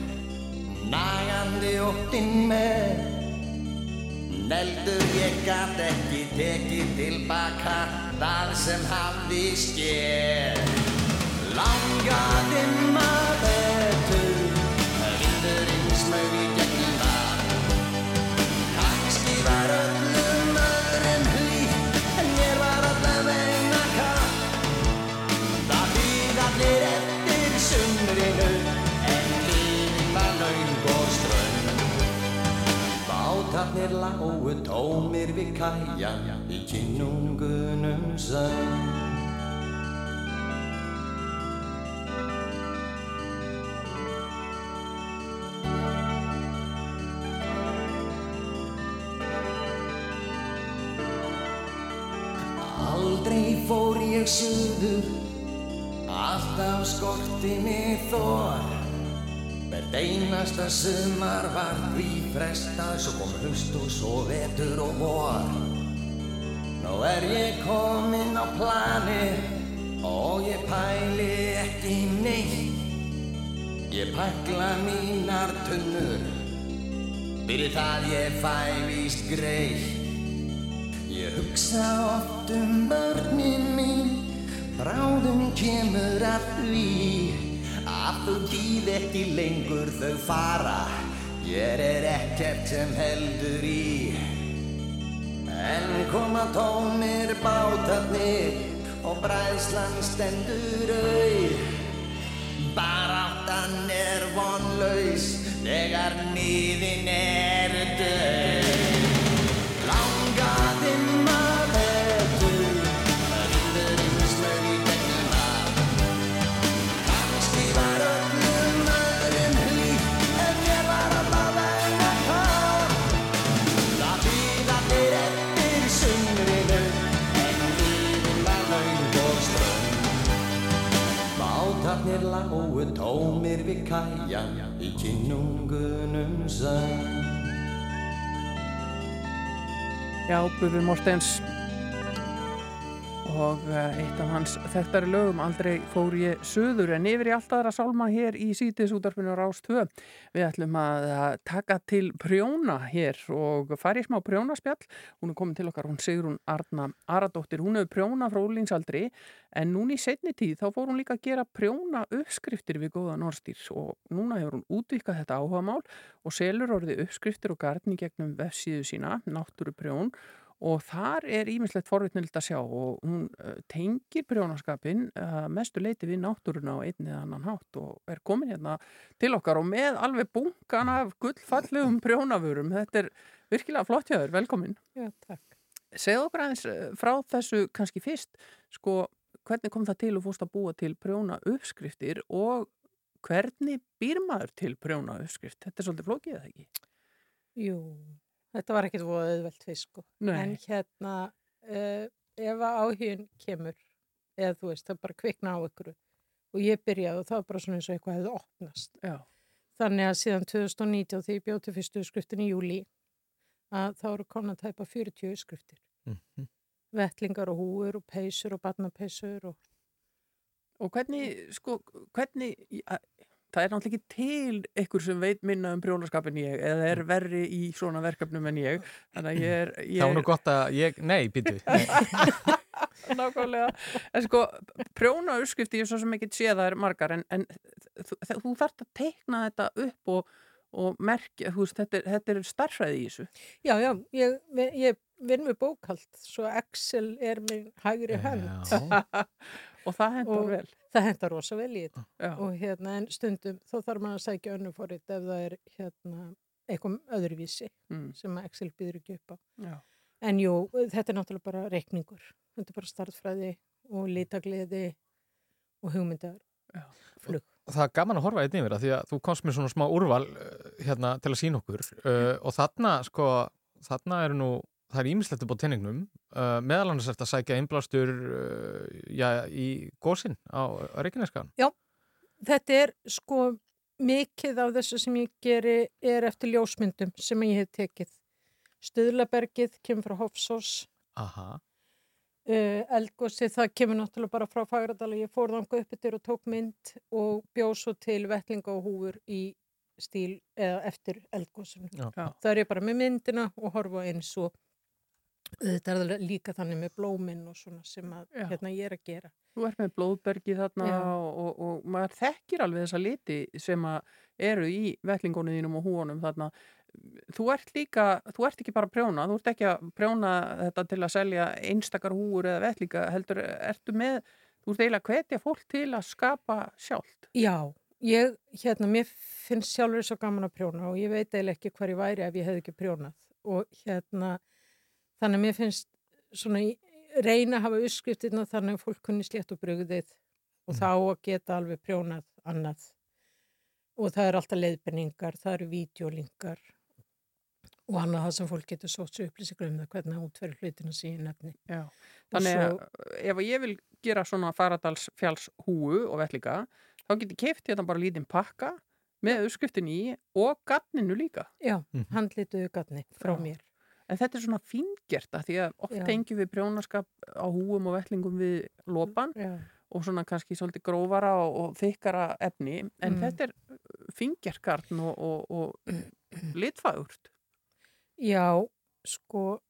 Nagandi óttinn með. Neldur ég gat ekki tekið tilbaka Það sem hafði skér Langaði maður Bátarnir lágu tómir við kæjan Í kynungunum söng Aldrei fór ég suður, alltaf skorti mig þor. Hvert einasta sumar var því frestað, svo kom haust og svo vetur og vor. Nú er ég kominn á plani og ég pæli ekki neitt. Ég pakla mínar tunnur, fyrir það ég fæ víst greitt. Ég hugsa oft um börnin mín, bráðum kemur að því að þau býð ekki lengur þau fara, ég er ekkert sem heldur í. En koma tómir bátarnir og bræðslan stendur auð, baráttan er vonlaus þegar nýðin er döð. Bátarnir lágu tómir við kæjan Í kynungunum söng Já, Bufi Mortens og eh, eitt af hans þekktari lögum aldrei fór ég söður en yfir í allt aðra sálma hér í sítiðs útarpinu Rás 2. Við ætlum að taka til prjóna hér og fara í smá prjónaspjall. Hún er komin til okkar, hún Sigrun Arna Aradóttir. Hún hefur prjóna frá úlingsaldri en núna í setni tíð þá fór hún líka að gera prjóna uppskriftir við góða norstýr og núna hefur hún útvikað þetta áhugamál og selur orði uppskriftir og garni gegnum vefsíðu sína, náttúruprjón og þar er ímislegt forvitnild að sjá og hún tengir prjónaskapin mestu leiti við náttúruna á einni eða annan hátt og er komin hérna til okkar og með alveg bunkan af gullfallegum prjónavörum þetta er virkilega flott hjá þér, velkomin Já, takk. Segð okkur aðeins frá þessu kannski fyrst sko, hvernig kom það til og fórst að búa til prjóna uppskriftir og hvernig býr maður til prjóna uppskrift? Þetta er svolítið flókið eða ekki? Jú, þetta var ekkert voða auðvelt fyrst sko. Nei. En hérna, uh, ef að áhugin kemur, eða þú veist, það bara kvikna á ykkur og ég byrjaði og það var bara svona eins og eitthvað hefði opnast. Já. Þannig að síðan 2019 þegar ég bjóti fyrstu skriftin í júli að þá eru konar tæpa 40 skriftir. Mhm. Vettlingar og húur og peysur og barnapeysur og Og hvernig, sko, hvernig, ja, það er náttúrulega ekki til ykkur sem veit minna um prjónaskapin ég eða er verri í svona verkefnum en ég, þannig að ég er... Ég Það var nú gott að ég, nei, býtu. Nákvæmlega. En sko, prjóna uppskrifti, ég svo sem ekki sé það er margar, en, en þú, þú þarft að teikna þetta upp og, og merkja, þú veist, þetta er, þetta er starfræði í þessu. Já, já, ég, ég vinn með bókald, svo Excel er með hægri hönd. og það hendar vel. Það hendar rosa vel í þetta. Og hérna, en stundum, þó þarf maður að sækja önnu fórit ef það er hérna eitthvað öðruvísi Mm. sem Excel býður ekki upp á. Já. En jú, þetta er náttúrulega bara reikningur. Þetta er bara startfræði og litagliði og hugmyndar flug. Það er gaman að horfa einn yfir það því að þú komst með svona smá úrval uh, hérna til að sína okkur uh, og þarna sko, þarna er nú það er ímislegt upp á tenningnum uh, meðal annars eftir að sækja innblástur uh, já, í gósin á Reykjaneskan. Já, þetta er sko mikið af þessu sem ég geri er eftir ljósmyndum sem ég hef tekið. Stöðlabergið kemur frá Hofsós, Aha. uh, eldgósið það kemur náttúrulega bara frá Fagradala. Ég fór þangað upp yfir og tók mynd og bjóð svo til vettlinga og húfur í stíl eða eftir. Já. Það er ég bara með myndina og horfa eins og þetta er líka þannig með blóminn og svona sem að hérna ég er að gera. Þú ert með blóðbergi þarna og, og, og maður þekkir alveg þessa liti sem að eru í vellingunum þínum og húunum þarna. Þú ert líka, þú ert ekki bara að prjóna, þú ert ekki að prjóna þetta til að selja einstakar húur eða vellinga, heldur, ertu með, þú ert eiginlega að hvetja fólk til að skapa sjálft. Já, ég, hérna, mér finnst sjálfur svo gaman að prjóna og ég veit eiginlega ekki hver ég væri ef ég hefði ekki prjónað og hérna, þannig að mér finnst svona í- reyna að hafa uppskriftina þannig að fólk kunni slétt og brugðið og þá að geta alveg prjónað annað og það er alltaf leiðbenningar, það eru vídeolingar og annað það sem fólk getur sótt sér upplýsingar um það hvernig það útferður hlutina síðan nefni. Já, þannig að svo- ef ég vil gera svona faradalsfjáls húu og vellinga, þá get ég keift hérna bara lítinn pakka með uppskriftin í og gatninu líka. Já, handlituðu gatni frá Já. mér. En þetta er svona fíngjert að því að oft tengjum við prjónaskap á húum og vettlingum við lopan Já. og svona kannski svolítið grófara og, og þykkara efni en Mm. þetta er fíngerkarn og, og, og litfagurt. Já, sko,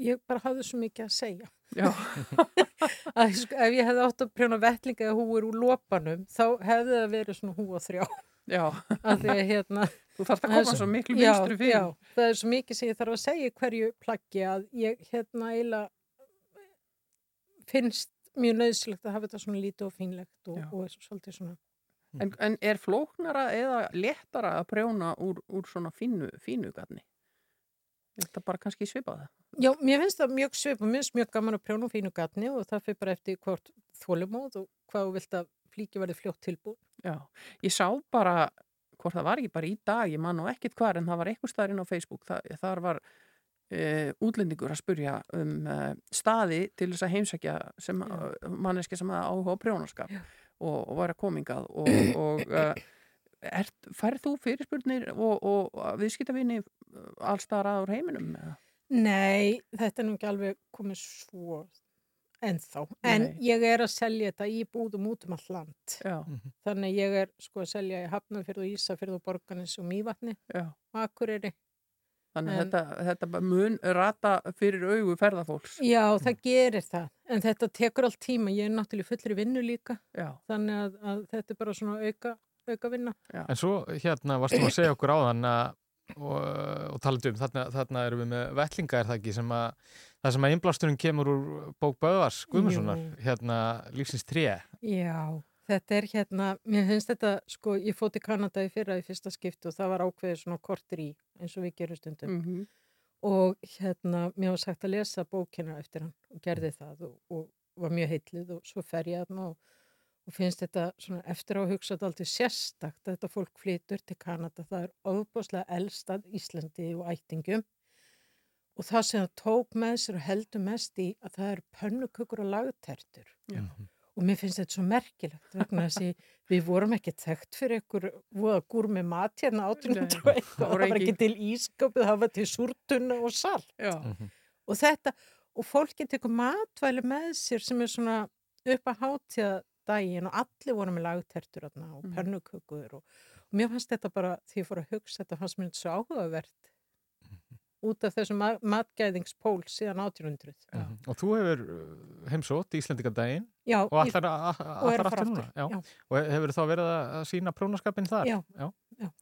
ég bara hafði svo mikið að segja. Að, sko, ef ég hefði átt að prjóna vettlinga eða húur úr lopanum, þá hefði það verið svona húa þrjá. Já. Af því að hérna... Þú þarft að koma svo miklu já, mynstri fyrir. Já, það er svo mikið sem ég þarf að segja hverju plaggi að ég hérna eiginlega finnst mjög nöðsilegt að hafa þetta svona lítið og fínlegt og, og svolítið svona En, en er flóknara eða léttara að prjóna úr, úr svona fínu, fínu gatni? Þetta bara kannski svipað það? Já, mér finnst það mjög svip og mér finnst mjög gaman að prjóna fínu gatni og það fyrir bara eftir hvort þólumóð og hvað þú vilt að flíki verði fljótt tilbúð. Já, ég sá bara, hvort það var ekki bara í dag, ég man nú ekkit hvar, en það var eitthvað staðarinn á Facebook, það, þar var e, útlendingur að spurja um e, staði til þess að heimsækja sem, manneski sem að áhuga á prjónaskap og, og var að komingað og, og e, er, færð þú fyrirspurnir og, og viðskiptavinni allstaðar aður heiminum? Eða? Nei, þetta er nú ekki alveg komið svo ennþá. En Nei. ég er að selja þetta í búðum út um allt land. Já. Þannig ég er sko að selja í Hafnarfjörð og Ísafjörð og Borgarnes og Mývatni Já. og Akureyri. Þannig En- þetta, þetta mun rata fyrir augu ferðafólks. Já, það gerir það. En þetta tekur allt tíma. Ég er náttúrulega í fullri vinnu líka. Já. Þannig að, að þetta er bara svona auka, auka vinna. En svo hérna varstu að segja okkur á þann að og, og talandi um, þarna, þarna erum við með vettlinga er það ekki sem að það sem að innblásturinn kemur úr bók Böðvars Guðmundssonar, Jú. hérna lífsins tré Já, þetta er hérna, mér finnst þetta, sko, ég fótt í Kanada í fyrra í fyrsta skipti og það var ákveðið svona kortir í, eins og við gerum stundum. Mhm. Og hérna, mér var sagt að lesa bókina eftir hann og gerði það og, og var mjög heitlið og svo fer ég þarna og, og finnst þetta svona eftir á að hugsa þetta aldrei sérstakt að þetta fólk flytur til Kanada. Það er ofbúslega elstað Íslandi og ættingum og það sem það tók með sér og heldur mest í að það eru pönnukökur og lagtertur. Já. Og mér finnst þetta svo merkilegt vegna þess að við vorum ekki þekkt fyrir einhver voða gúr með mat hérna 1800 og það var ekki til ískapið, það var til súrtunna og salt. Já. Og þetta, og fólki tekur matvæli með sér sem er svona upp að hátíða daginn og allir voru með lagtertur og Mhm. pönnukökur og, og mér fannst þetta bara, því ég fór að hugsa þetta fannst mér svo áhugavert út af þessum ma matgæðingspól síðan 1800. Mhm. og þú hefur uh, heimsótt Íslendingadaginn Já, og allar, aftur núna aftur, já. og hefur þá verið að sína prónaskapin þar Já, já.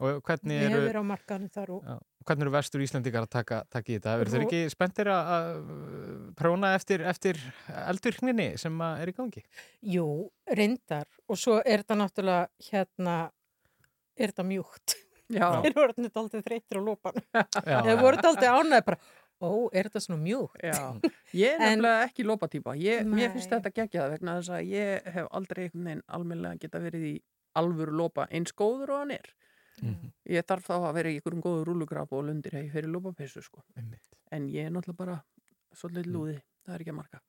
og hvernig Ég hef eru verið á markaðinu þar og Já. Hvernig eru vestur Íslendingar að taka, taka í þetta? Eru þeir ekki spenntir að- að próna eftir, eftir eldvirkninni sem er í gangi? Jú, reyndar og svo er þetta náttúrulega hérna, er þetta mjúkt. Þeir voru aldrei þreytir á lópan. Þeir voru aldrei ánæði bara, ó, er þetta svona mjúkt? Já, ég er nefnilega ekki lópatýpa. Ég, mér finnst þetta geggjað vegna þess að ég hef aldrei einhvern veginn almennilega geta verið í alvöru lópa eins góður og hann er. Mhm. Ég þarf þá að vera í einhverjum góður rúlugraf og lundir hegi fyrir lópapessu sko. En ég er náttúrulega bara svolítið lúði, það er ekki að marka.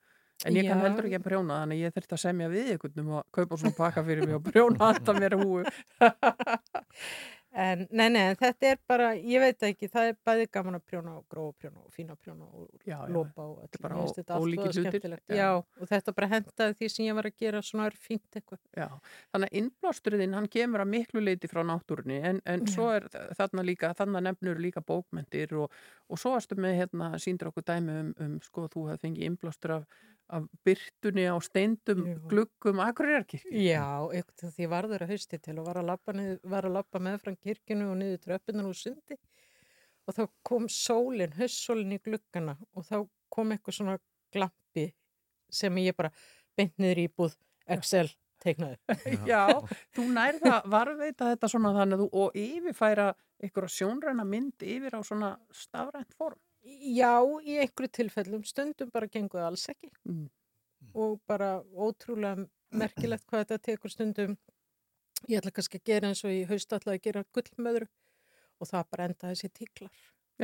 En ég kann Já. heldur ekki að prjóna þannig að ég þurfti að semja við einhvern um að kaupa svona pakka fyrir mig og prjóna alltaf mér húu. En nei, nei, þetta er bara, ég veit ekki, það er bæði gaman að prjóna og grófa prjóna og fína prjóna og Já, já, lópa og er öll, bara ó- þetta allt ólíkir voða hlutir. skemmtilegt. Já. Og þetta bara hendaði því sem ég var að gera svona er fínt eitthvað. Já, þannig að innblásturinn hann kemur að miklu leiti frá náttúrunni en, en svo er þarna líka, þarna nefnur líka bókmentir og, og svo varstu með hérna, síndir okkur dæmi um, um sko þú hefði fengið innblástur af, af byrtunni á steindum Jú. gluggum Akureyrarkirkju. Já, eitthvað því varður að hausti til og var að labba, niður, var að labba með frá kirkjunu og niður tröppunar úr sundi og þá kom sólin, haussólin í gluggana og þá kom eitthvað svona glampi sem ég bara beint niður í búð Excel teiknaði. Já, þú nærð að varveita þetta svona þannig að þú og yfirfæra ykkur sjónræna mynd yfir á svona stafrænt form. Já, í einhverju tilfellum stundum bara gengur það alls ekki Mm. og bara ótrúlega merkilegt hvað þetta tekur stundum ég ætla kannski að gera eins og í haust ætla að gera gullmöðru og það bara enda þessi tíklar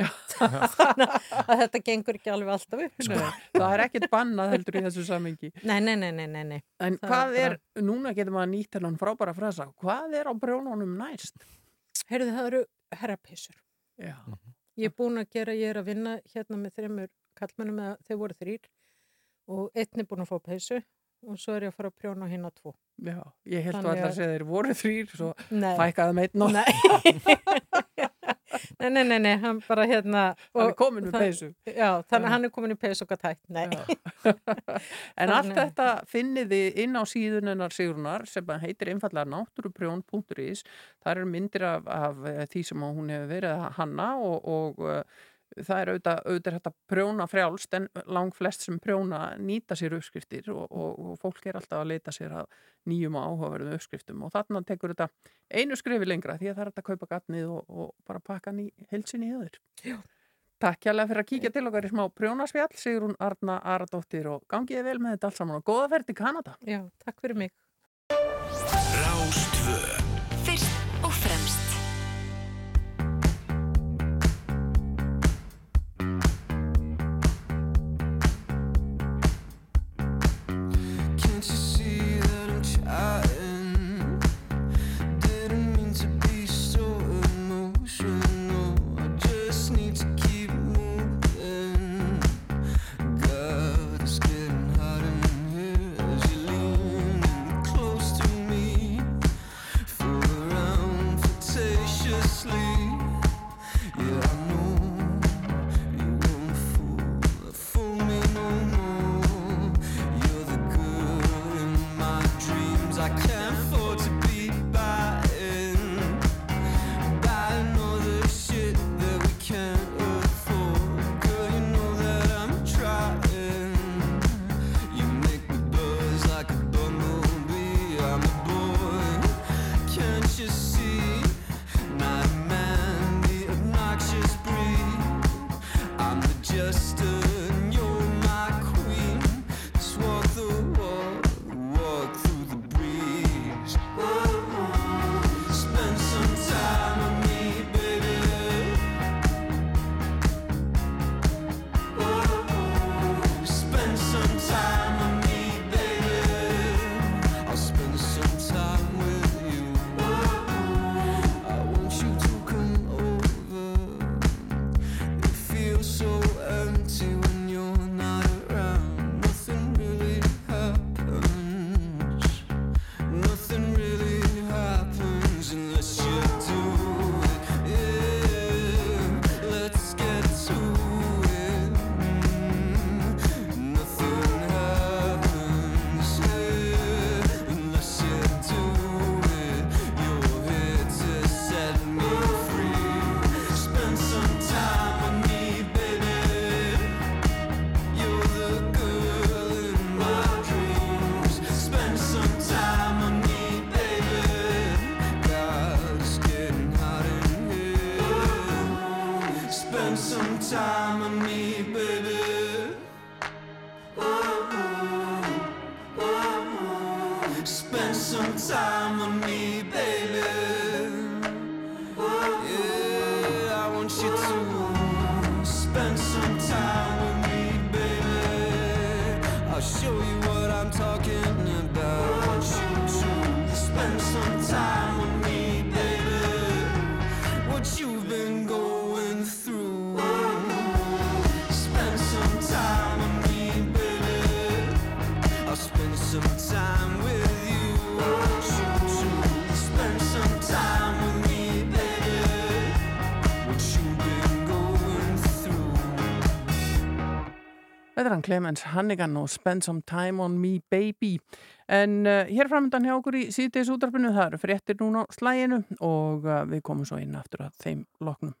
þannig að þetta gengur ekki alveg alltaf upp sko. Það er ekkert bannað heldur í þessu samengi. nei, nei, nei, nei, nei, nei. En Það hvað er er, núna getur maður nýtt hennan frábæra frasa, hvað er á brjónunum næst? Heyrðu, það eru herrapissur Já. Ég er búin að gera, ég er að vinna hérna með þreymur kallmennum eða þeir voru þrýr og einn er búin að fá peysu og svo er ég að fara að prjóna á tvo. Já, ég held að Þannig að- að segja þeir voru þrýr, svo með einn og Nei. nei, nei, nei, nei, hann bara hérna Hann er og með það- peysu. Já, þannig að hann er komin í peysu og gætt hægt, nei En allt þetta finnið þið inn á síðunennar Sigrunar sem heitir einfallega náttúruprjón.is. Það eru myndir af, af eh, því sem hún hefur verið hanna og, og uh, það er auðvitað, auðvitað er þetta prjóna frjálst en lang flest sem prjóna nýta sér uppskriftir og, og, og fólk er alltaf að leita sér að nýjum áhugaverðum uppskriftum og þarna tekur þetta einu skrifi lengra því að það er þetta að kaupa gatnið og, og bara pakka heilsinni í öður. Já. Takk hjálpa fyrir að kíkja til okkar í smá prjónaspjall, Sigrún Arna Aradóttir og gangiði vel með þetta allt saman og góða ferð til Kanada. Já, takk fyrir mig Hann Clemens Hannigan og Spend Some Time On Me Baby. En uh, hér framöndan hjá okkur í síðdeis útarpinu, það eru fréttir núna á slæginu og uh, við komum svo inn aftur að þeim loknum.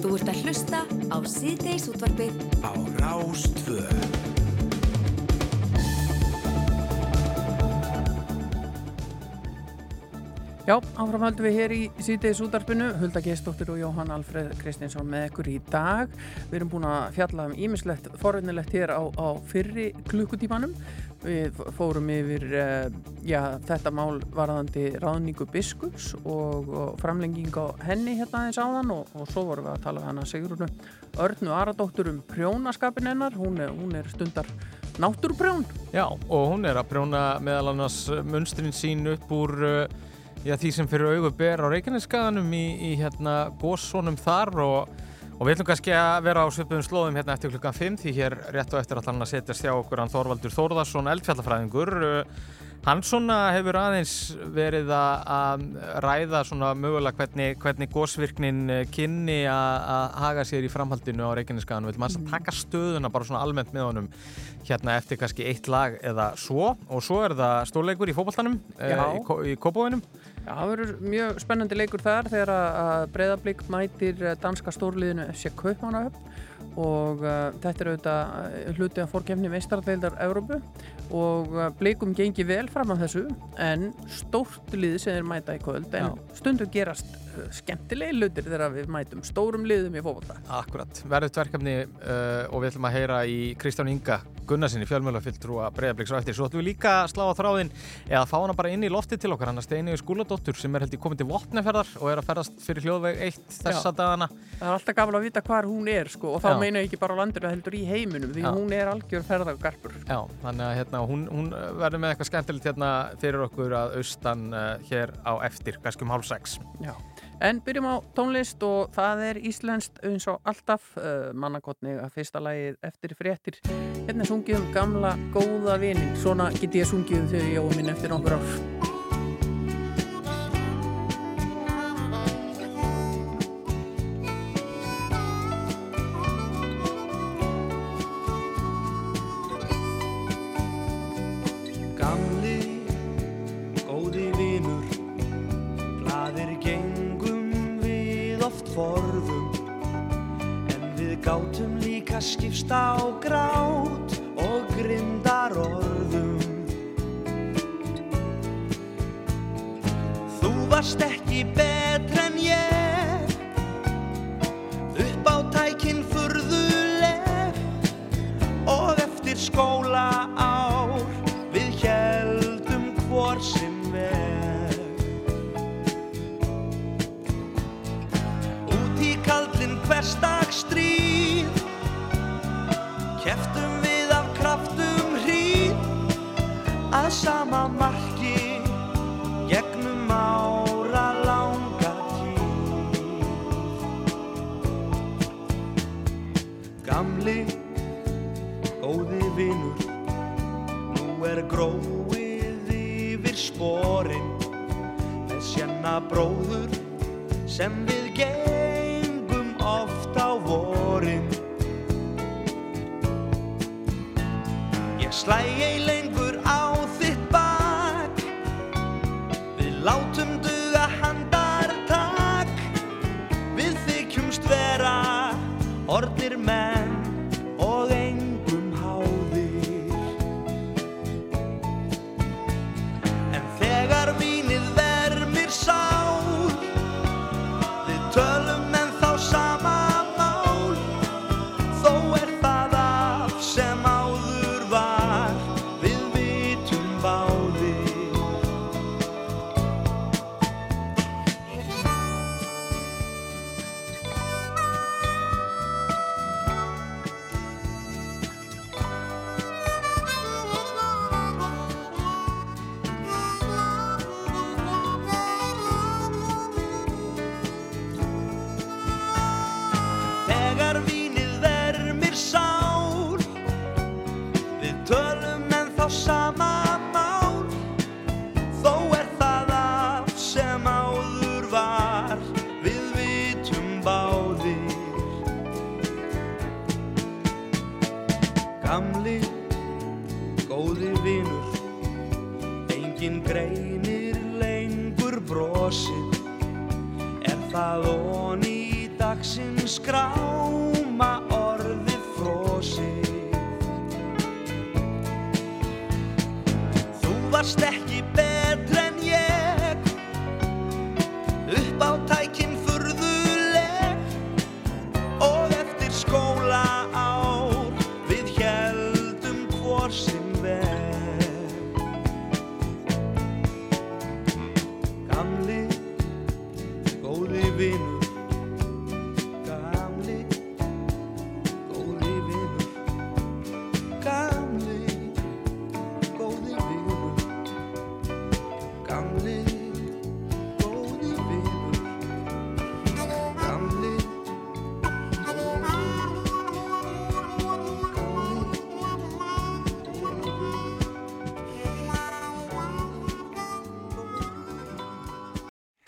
Þú ert að hlusta á síðdeis útvarpið á Rástvö. Já, áfram höldum við hér í síðdeis útarpinu, Hulda Gestóttir og Jóhann Alfred Kristinsson með ykkur í dag. Við erum búin að fjalla um ímislegt forvinnilegt hér á, á fyrri klukkutímanum. Við fórum yfir uh, já, þetta mál varðandi ráðningu biskups og, og framlenging á henni hérna aðeins áðan og, og svo vorum við að tala við hana Sigrunu Örnu Aradóttur um prjónaskapin hennar. Hún er, hún er stundar náttúrprjón. Já, og hún er að prjóna meðal annars munstrin sín upp úr uh, já, því sem fyrir augu ber á Reykjaneskaðanum í, í hérna góssónum þar og, og við ætlum kannski að vera á svipum slóðum hérna eftir klukkan 5 því hér rétt og eftir að hann að setjast hjá okkur hann Þorvaldur Þórðarsson, eldfjallafræðingur uh, Hann svona hefur aðeins verið að, að ræða svona mögulega hvernig, hvernig gósvirknin kynni að, að haga sér í framhaldinu á Reykjaneskaðanum. Vil maður mm. taka stöðuna bara svona almennt með honum hérna eftir kannski eitt lag eða svo og svo er það stórleikur í fókbaltanum e, í, í Kópavóinum. Já, það verður mjög spennandi leikur þar þegar að breyðablík mætir danska stórliðinu FC Kaupmannahöfn og uh, þetta er auðvitað hluti af fórkefni meistardeildar Európu og uh, blíkum gengi vel fram á þessu en stórt lið sem er mæta í kvöld en Já. stundu gerast skemmtilegi hlutir þegar við mætum stórum liðum í fókbalta. Akkurat, verðut verkefni uh, og við ætlum að heyra í Kristján Inga Gunnarsinni fjölmjölafylltrúa breyðabliks og eftir. Svo ætlum við líka að slá á þráðin eða fá hana bara inn í loftið til okkar hann að steinu skúladóttur sem er held í komin til vopneferðar og er að ferðast fyrir hljóðveg eitt þessa Já. dagana. Það er alltaf gafal að vita hvar hún er sko og þá Já. meina ég ekki bara á landinu heldur í heiminum því Já. hún er algjör ferðagarpur. Já, þannig að hérna, hún, hún verður með eitthvað skemmtilegt hérna fyrir okkur að austan uh, hér á eftir, kannski um hálf sex. Já. En byrjum á tónlist og það er íslenskt eins og alltaf uh, mannakotni að fyrsta lagið eftir fréttir. Hérna er sungið um gamla góða vinin. Svona get ég sungið um þau jóminn eftir nokkur ár. Forðum. En við gátum líka skipst á grát og grindar orðum Þú varst ekki betr sama marki Gegnum ára langa tíð. Gamli, góði vinur Nú er gróið yfir sporin. Með sjanna bróður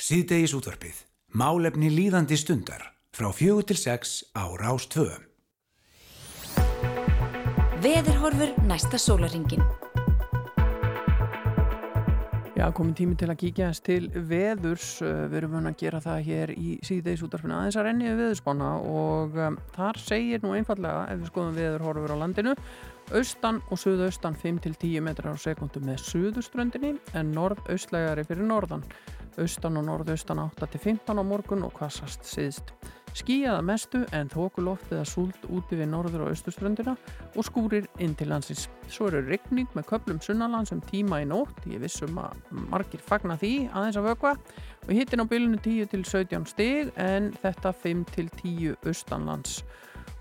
Síðdegis útvarpið. Málefni líðandi stundar. Frá fjögur til sex á Rás 2. Veðurhorfur næsta sólaringin. Já, komin tími til að kíkja þess til veðurs. Uh, Við erum vöna að gera það hér í síðdeis útvarfinu aðeins að renni við veðurspána og um, þar segir nú einfallega ef við skoðum veðurhorfur á landinu austan og suðaustan 5-10 metrar á sekundu með suðuströndinni en norð-austlægari fyrir norðan austan og norðaustan 8-15 á morgun og hvassast síðst. Skíjaða mestu en þókuloft eða súld úti við norður og austuströndina og skúrir inn til landsins. Svo eru rigning með köplum sunnalands um tíma í nótt. Ég vissum að margir fagna því aðeins að vökva og hittin á bylunu 10 til 17 stig en þetta 5 til 10 austanlands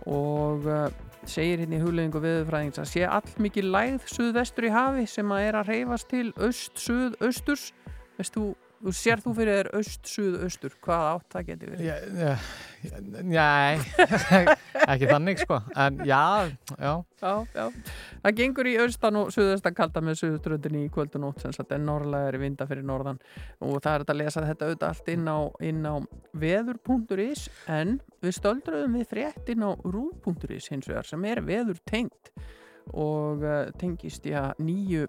og uh, segir hérna í hugleðingu viðfræðings að sé all mikið lægð suðvestur í hafi sem að er að reyfast til öst, suð, austurs veist þú, þú sér þú fyrir þér öst, suð, austur hvaða átt það getur verið? Nei, ekki þannig sko. En já, já. Já, já. Það gengur í austan og suðaustan kalda með suðuströndinni í kvöld og nótt. Sem sagt en norðlega er í vinda fyrir norðan. Og það er að lesa þetta auðvitað allt inn á, á veður.is en við stöldruðum við frétt inn á rú.is hins vegar sem er veður tengt og uh, tengist já nýju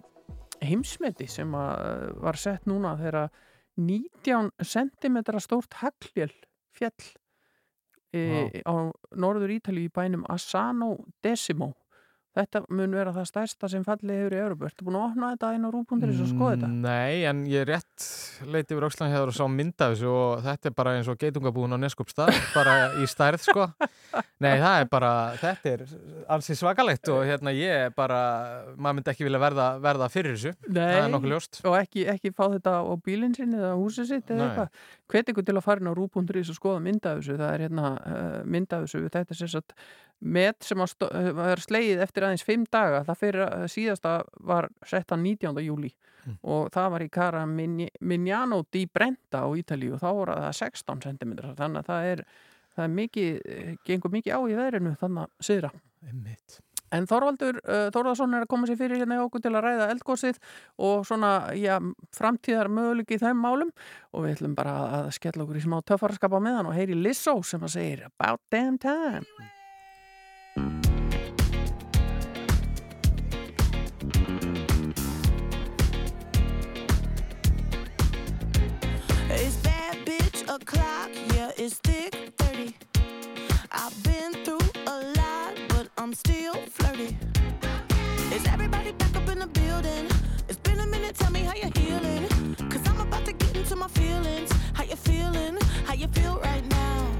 heimsmeti sem að, uh, var sett núna þegar 19 cm stórt hagljel fjall e, á norður Ítalíu í bænum Asano Decimo þetta mun vera það stærsta sem fallið hefur í Európa Ertu búin að opna þetta inn á rúbúnduris og skoða þetta? Nei, en ég rétt leiti yfir hér og sá mynda þessu og þetta er bara eins og geitungabúin á Neskupstað, bara í stærð sko. Nei, það er bara, þetta er ansi svakalegt og hérna ég er bara, maður myndi ekki vilja verða, verða fyrir þessu, er ljóst. og ekki, ekki fá þetta á bílinn sinni eða húsið sitt eða Nei. eitthvað hvet ykkur til að fara inn á rú.is og skoða mynda þessu það er hérna uh, mynda þessu þetta er sem sagt met sem var slegið eftir aðeins fimm daga það fyrir uh, síðasta var sett að 19. júli Mm. og það var í Cara Mignano di Brenta á Ítalíu og þá voru það 16 cm þannig að það er, það er mikið eh, gengur mikið á í veðrinu þannig að syðra Einmitt. En Þorvaldur uh, Þorvaldsson er að koma sér fyrir hérna hjá okkur til að ræða eldgósið og svona, já, framtíðar möguleiki í þeim málum og við ætlum bara að skella okkur í smá töffarskapa með hann og heyri Lissó sem að segir About damn time. It's bad bitch o'clock, yeah, it's thick 30. I've been through I'm still flirty. Is everybody back up in the building? It's been a minute, tell me how you're healing. Cause I'm about to get into my feelings. How you feeling? How you feel right now?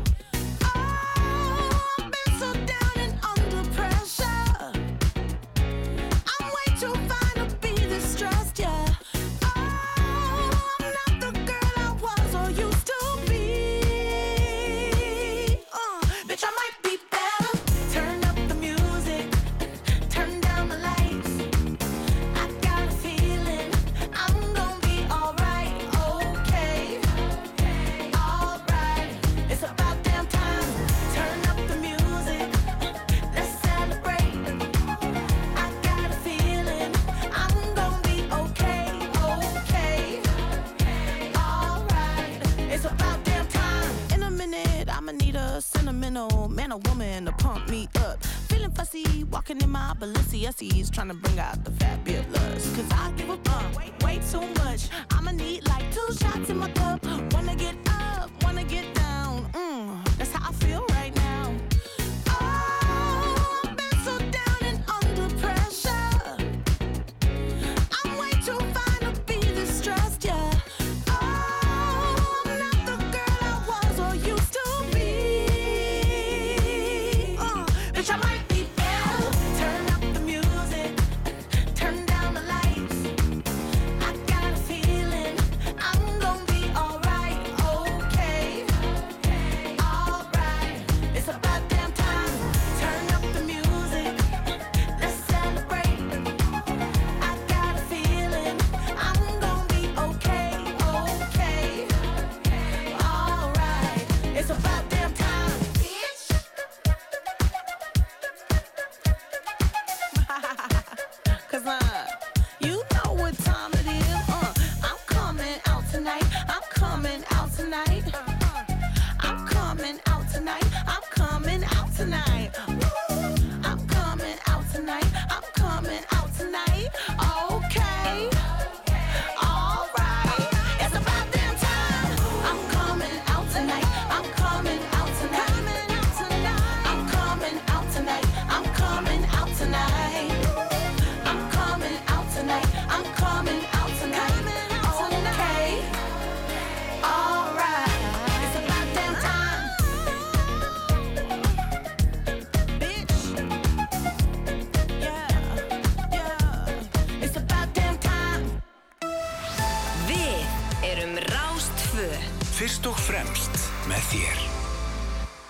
Balenciennes, trying to bring out the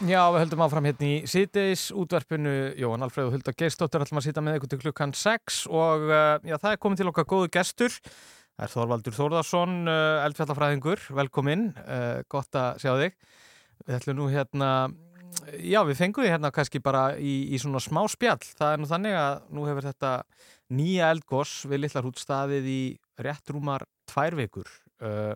Já, við höldum áfram hérna í síðdeis útvarpinu, Jóhann Alfreð og Hulda Geirsdóttir ætlum að sýta með ykkur til klukkan 6 og uh, já, það er komin til okkar góðu gestur. Það er Þorvaldur Þórðarsson uh, eldfjallafræðingur, velkomin uh, gott að sjá þig. Við ætlum nú hérna já, við fengum þig hérna kannski bara í, í svona smá spjall, það er nú þannig að nú hefur þetta nýja eldgoss við litlar hútstaðið í rétt rúmar tvær vikur. Uh,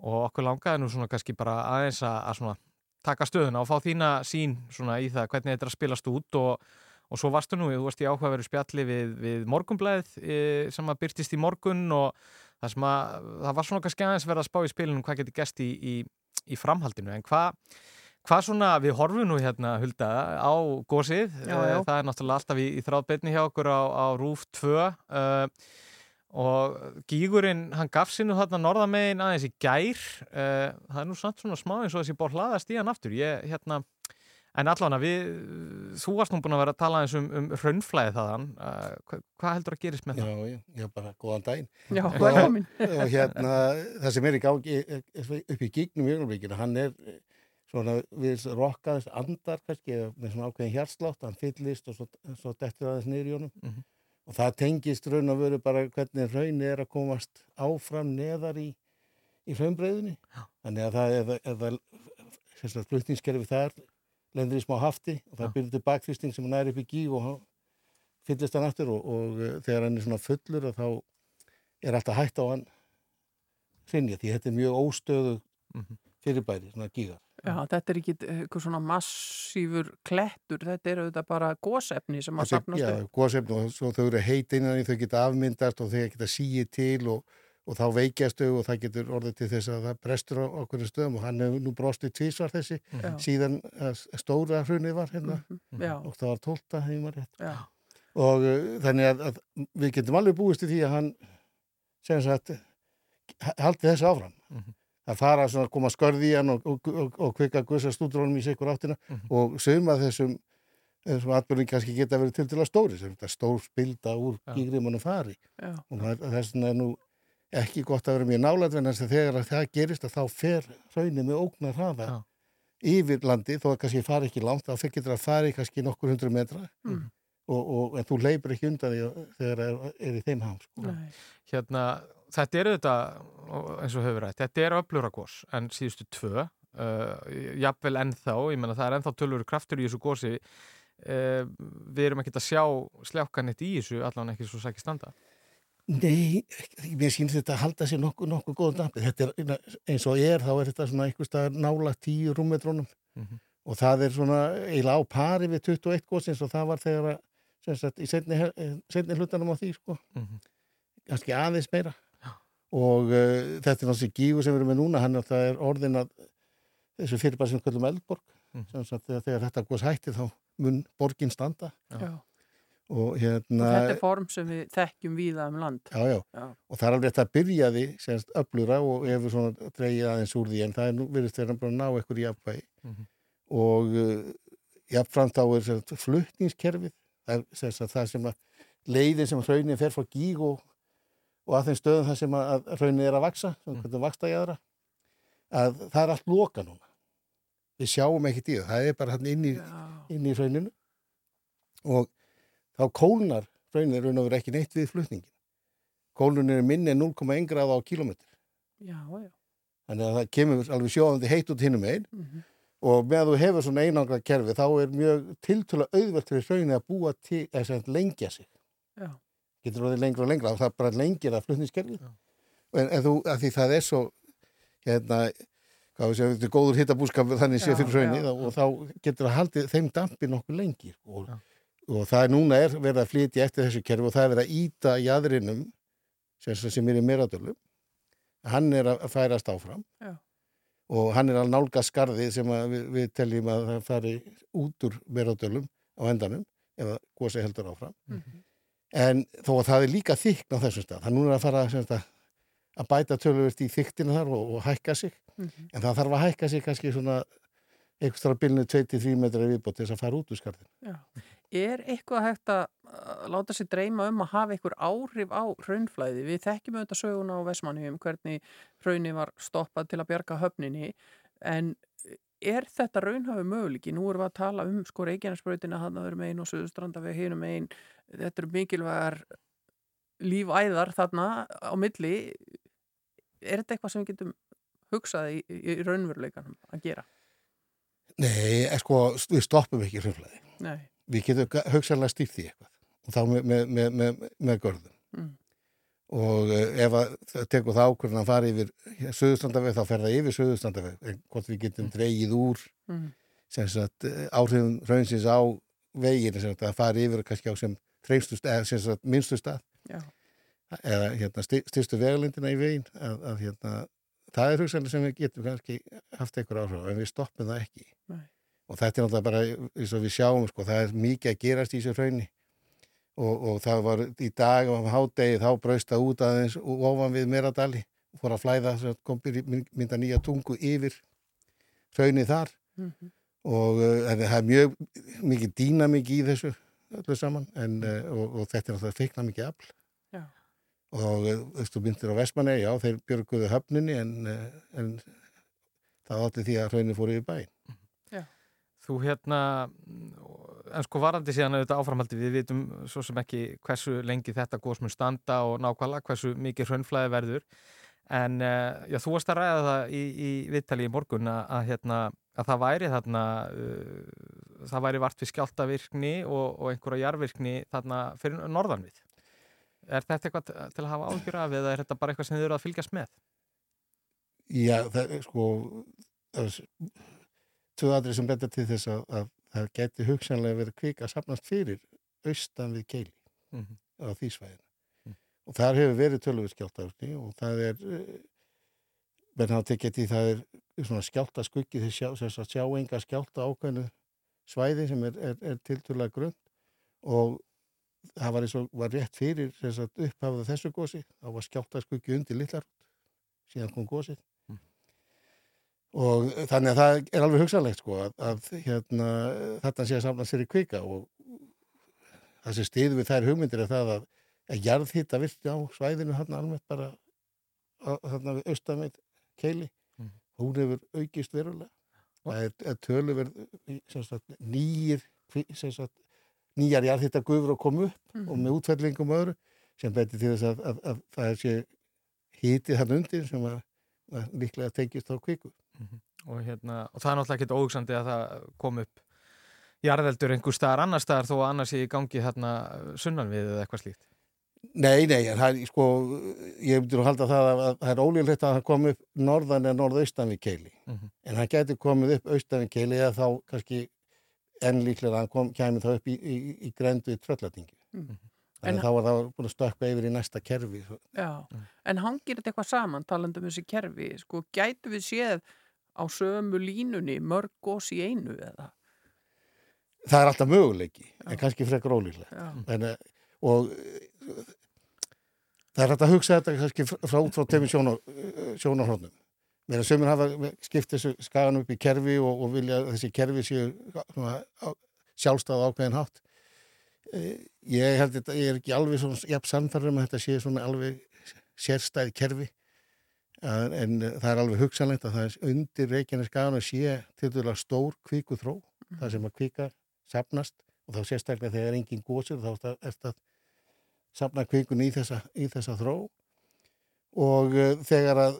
og okkur langaði nú svona kannski bara aðeins að, að svona taka stöðuna og fá þína sín svona í það hvernig þetta er að spilast út og, og svo varstu nú, þú varst í áhugaveru spjalli við, við morgunblæð e, sem að byrtist í morgun og það sem að það var svona kannski aðeins verið að spá í spilinu hvað getur gæst í, í, í framhaldinu en hvað Hvað svona, við horfum nú hérna, Hulda, á gósið. Já, já. Eh, Það er náttúrulega alltaf í, í þráðbeinni hjá okkur á, á RÚF 2 uh, og gígurinn, hann gaf nú þarna norðamegin aðeins í gær. Uh, það er nú samt svona smá eins og þessi bór hlaðast í hann aftur. Ég, hérna, en allavega, við, þú varst nú búin að vera að tala eins um, um hraunflæði þaðan. Uh, hvað, hvað heldur að gerist með Já, það? já, já, bara góðan daginn. Já, Og-. Og hérna, það sem er í gangi eh, eh, upp í gígnum í ögnumvíkinu, hann er eh, svona við rokkaðist andar kannski, með svona ákveðin hjarslátt, hann fyllist og svo, svo dettur aðeins niður í honum. Mhm. Og það tengist raun og veru bara hvernig raunni er að komast áfram neðar í, í hraunbreiðinni. Þannig að það er, er það, sem sagt, flutningskerfi þar lendur í smá hafti og það byrður til bakþrýsting sem næri upp í gíg og hann fyllist hann aftur og, og eh, þegar hann er svona fullur þá er alltaf hægt á hann hrinja því þetta er mjög óstöðu fyrirbæri, svona gígar. Já, þetta er ekki eitthvað svona massífur klettur, þetta er auðvitað bara gósefni sem að Þetta sapnast Já, upp. góðsefni og svo þau eru heit innan í þau geta afmyndast og þau geta síið til og, og þá veikjast þau og það getur orðið til þess að það brestur á okkur stöðum og hann hefur nú brostið tvísvar þessi Já. síðan að stóra hrunið var hérna Já. og það var tólta rétt. Já. Og uh, þannig að, að við getum alveg búist í því að hann sem sagt h- haldi þessu áfram. Það fara að koma skörði í hann og, og, og, og kvika gussa stúdrónum í sikur áttina. Og suma þessum þessum atbyrðin kannski geta verið til til að stóri sem þetta stór spilda úr gígrimunum fari. Já. og það- þess vegna er nú ekki gott að vera mjög nálægt en að þegar að það gerist að þá fer raunin með ógnar hraða yfir landi þó að kannski fari ekki langt þá fyrir getur að fari kannski nokkur hundru metra. Mm. og, þú leipur ekki undan að- þegar er, er í þeim ham sko. Hérna, þetta eru þetta, eins og höfur rætt, þetta er öfluragós en síðustu tvö, uh, jafnvel ennþá, ég menna það er ennþá tölur kraftur í þessu gósi, uh, við erum ekkert að sjá sljákanitt í þessu, allan ekki svo sækir standa. Nei, mér sýnir þetta að halda sér nokkuð nokkuð góðan dampi. Þetta er eins og er, þá er þetta svona einhver staðar nála tíu rúmmetrónum Mhm. og það er svona eiginlega á pari við 21 góðsins og það var þegar að, sem sagt, í setni, setni hlutanum á því, sko. Mhm. Kannski aðeins meira. Og uh, þetta er náttúrulega gígu sem við erum með núna, hann er, er orðin að þessu fyrirbæri sem við kallum Eldborg, Mhm. sem sagt, þegar, þegar þetta góðs hætti þá mun borgin standa. Já. Og Og hérna... þetta er form sem við þekkjum víða um land. Já, já, Já. og það er alveg þetta að byrjaði semst öflura og hefur svona dreigið aðeins úr því en það er nú verið að ná ekkur í jafnvægi Mhm. og uh, jafnframt þá er semst, flutningskerfið það er semst, að það sem að leiðin sem hraunin fer frá gíg og, að þeim stöðum það sem að, hraunin er að vaksa, sem hvernig vaksta í aðra að það er allt loka núna. Við sjáum ekkert í það, það er bara hann inn í, inn í hrauninu. Og þá kólnar hraunin raun og verið ekki neitt við flutningin kólnun er minni en 0,1 gráð á kilometr Já, já. þannig að það kemur alveg sjóðandi heitt út hinnum einn Mhm. og með að þú hefur svona einangra kerfi þá er mjög tiltölu auðvelt fyrir hraunin að búa til, eða sem lengja sig. Já. Getur orðið lengra og lengra og það bara lengir að flutningskerfi en, en þú, að því það er svo hérna hvað þetta er góður hittabúskap þannig sé fyrir já, og þá getur það haldið þeim dampi nokkuð lengi og, og það er núna er verið að flytja eftir þessu kerfi og það er verið að íta jæðrinum sem, sem er í meradölum hann er að færast áfram Já. og hann er að nálga skarðið sem að við, við teljum að það fari út úr meradölum á endanum ef að gósi heldur áfram en þó að það er líka þykn á þessum stað það núna er að fara sem sagt, að bæta töluvert í þyktina þar og, og hækka sig Mhm. en það þarf að hækka sig kannski svona einhvers þar að bylnu 23 metrar viðbót þess að fara út úr skarðin Já. Er eitthvað hægt að láta sér dreyma um að hafa einhver áhrif á raunflæði? Við þekkjum auðvitað söguna á Vestmannhjum hvernig raunni var stoppað til að bjarga höfninni en er þetta raunhafi möguleiki? Nú erum við að tala um sko Reykjanesbrautina hann að vera megin og Suðustrandaveg hinum megin. Þetta eru mikilvægar lífæðar þarna á milli. Er þetta eitthvað sem við getum hugsað í, í raunveruleikanum að gera? Nei, sko, við stoppum ekki Nei. við getum hugsanlega stýrt því eitthvað og þá með, með, með, með, með görðum Mm. Og uh, ef að það tekur það ákvörðan að fara yfir söðustandaveg þá fer það yfir söðustandaveg en hvort við getum dreigið úr Mm. sagt eh, áhrifum raunsins á veginn sem sagt að fara yfir kannski á sem eða sem sagt minnstu stað Já. eða hérna styrstu vegalindina í veginn að, að hérna það er hugsanlega sem við getum kannski haft einhver áhrif en við stoppum það ekki. Nei. Og þetta er náttúrulega bara, eins og við sjáum, sko, það er mikið að gerast í þessu hraunni. Og, og það var í dag á hádegi þá braust það út aðeins og ofan við Meradali og fór að flæða, sem sagt, kom byrja mynda nýja tungu yfir hraunni þar Mhm. og uh, en það er mjög mikið dýnamik í þessu öllu saman en, uh, og, og þetta er náttúrulega feikna mikið afl Já. og uh, þú myndir á Vestmanni, já, þeir björguðu höfninni en, en það átti því að hraunin fór yfir bæinn. Þú hérna, en sko varandi síðan auðvitað áframhaldi, við vitum svo sem ekki hversu lengi þetta góðs mun standa og nákvæmlega hversu mikið hraunflæði verður. En uh, já, þú varst að ræða það í, í viðtali í morgun að, að, hérna, að það væri þarna, uh, það væri vart við skjáltavirkni og, og einhverja jarvirkni þarna fyrir norðan við. Er þetta eitthvað til að hafa ágjur af eða er þetta bara eitthvað sem þið eru að fylgjast með? Já, það er sko það er tvö aðri sem betta til þess að, að það geti hugsanlega verið kvik að sapnast fyrir austan við keili Mhm. á því svæðinu. Og þar hefur verið tölvöld skjáltavirkni og það er menn hafa tekið því það er svona skjálta skuggi þeir sjá, sagt sjá enga skjálta ákveðnu svæði sem er, er, er tiltölulega grunn og það var og var rétt fyrir upphafðu þessu gósi þá var skjálta skuggi undir litlar síðan kom gósið og þannig að það er alveg hugsanlegt sko að, að hérna þetta sé að samla sér í kvika og það sem stiður við þær hugmyndir er það að, að jarðhitta virti á svæðinu hann almennt bara þarna við austameit keili. Hún hefur aukist verulega. Það er, er töluverð nýjir sagt, nýjar jarðhitta gufur að koma upp Mhm. og með útfællingum og öðru sem betur til þess að, að, að það sé hítið hann undir sem að, að líklega tengist á kviku og, hérna, og það er náttúrulega ekkert óhugsandi að það kom upp jarðeldur einhver staðar annar staðar þó að annars sé í gangi þarna sunnan við eða eitthvað slíkt. Nei, nei, en það er sko ég myndir að halda það að, að það er ólíklegt að það kom upp norðan eða norðaustan við keili. Mhm. en það getur komið upp austan við keili eða þá kannski enn líklega að hann kom, kæmi þá upp í, í, í grendu í tröllatingi. Mhm. þannig En- að þá var það búin að stökkva yfir í næsta kerfi svo. Já, en hangir þetta eitthvað saman talandi um þessi kerfi, sko, gætu við séð á sömu línunni mörg gós í einu eða? það er alltaf möguleiki en kannski frekar ólíklegt. Já. en, eh, og eh, það er hægt að hugsa þetta kannski fr- frá út frá tveimur sjónar, sjónarhóðnum mér að sömur hafa skipt þessu skagan upp í kerfi og, og vilja þessi kerfi séu svona á- sjálfstæð ákveðin hátt. Eh, ég held þetta, ég er ekki alveg svona jafn samfærum að þetta sé svona alveg sérstæð kerfi en, en það er alveg hugsanlegt að það er undir Reykjanes skagan að sé til dæla stór kvíku þró það sem að kvika sapnast og þá sérstaklega þegar engin gósir þá er að sapna kvikun í þessa, í þessa þró. Og uh, þegar að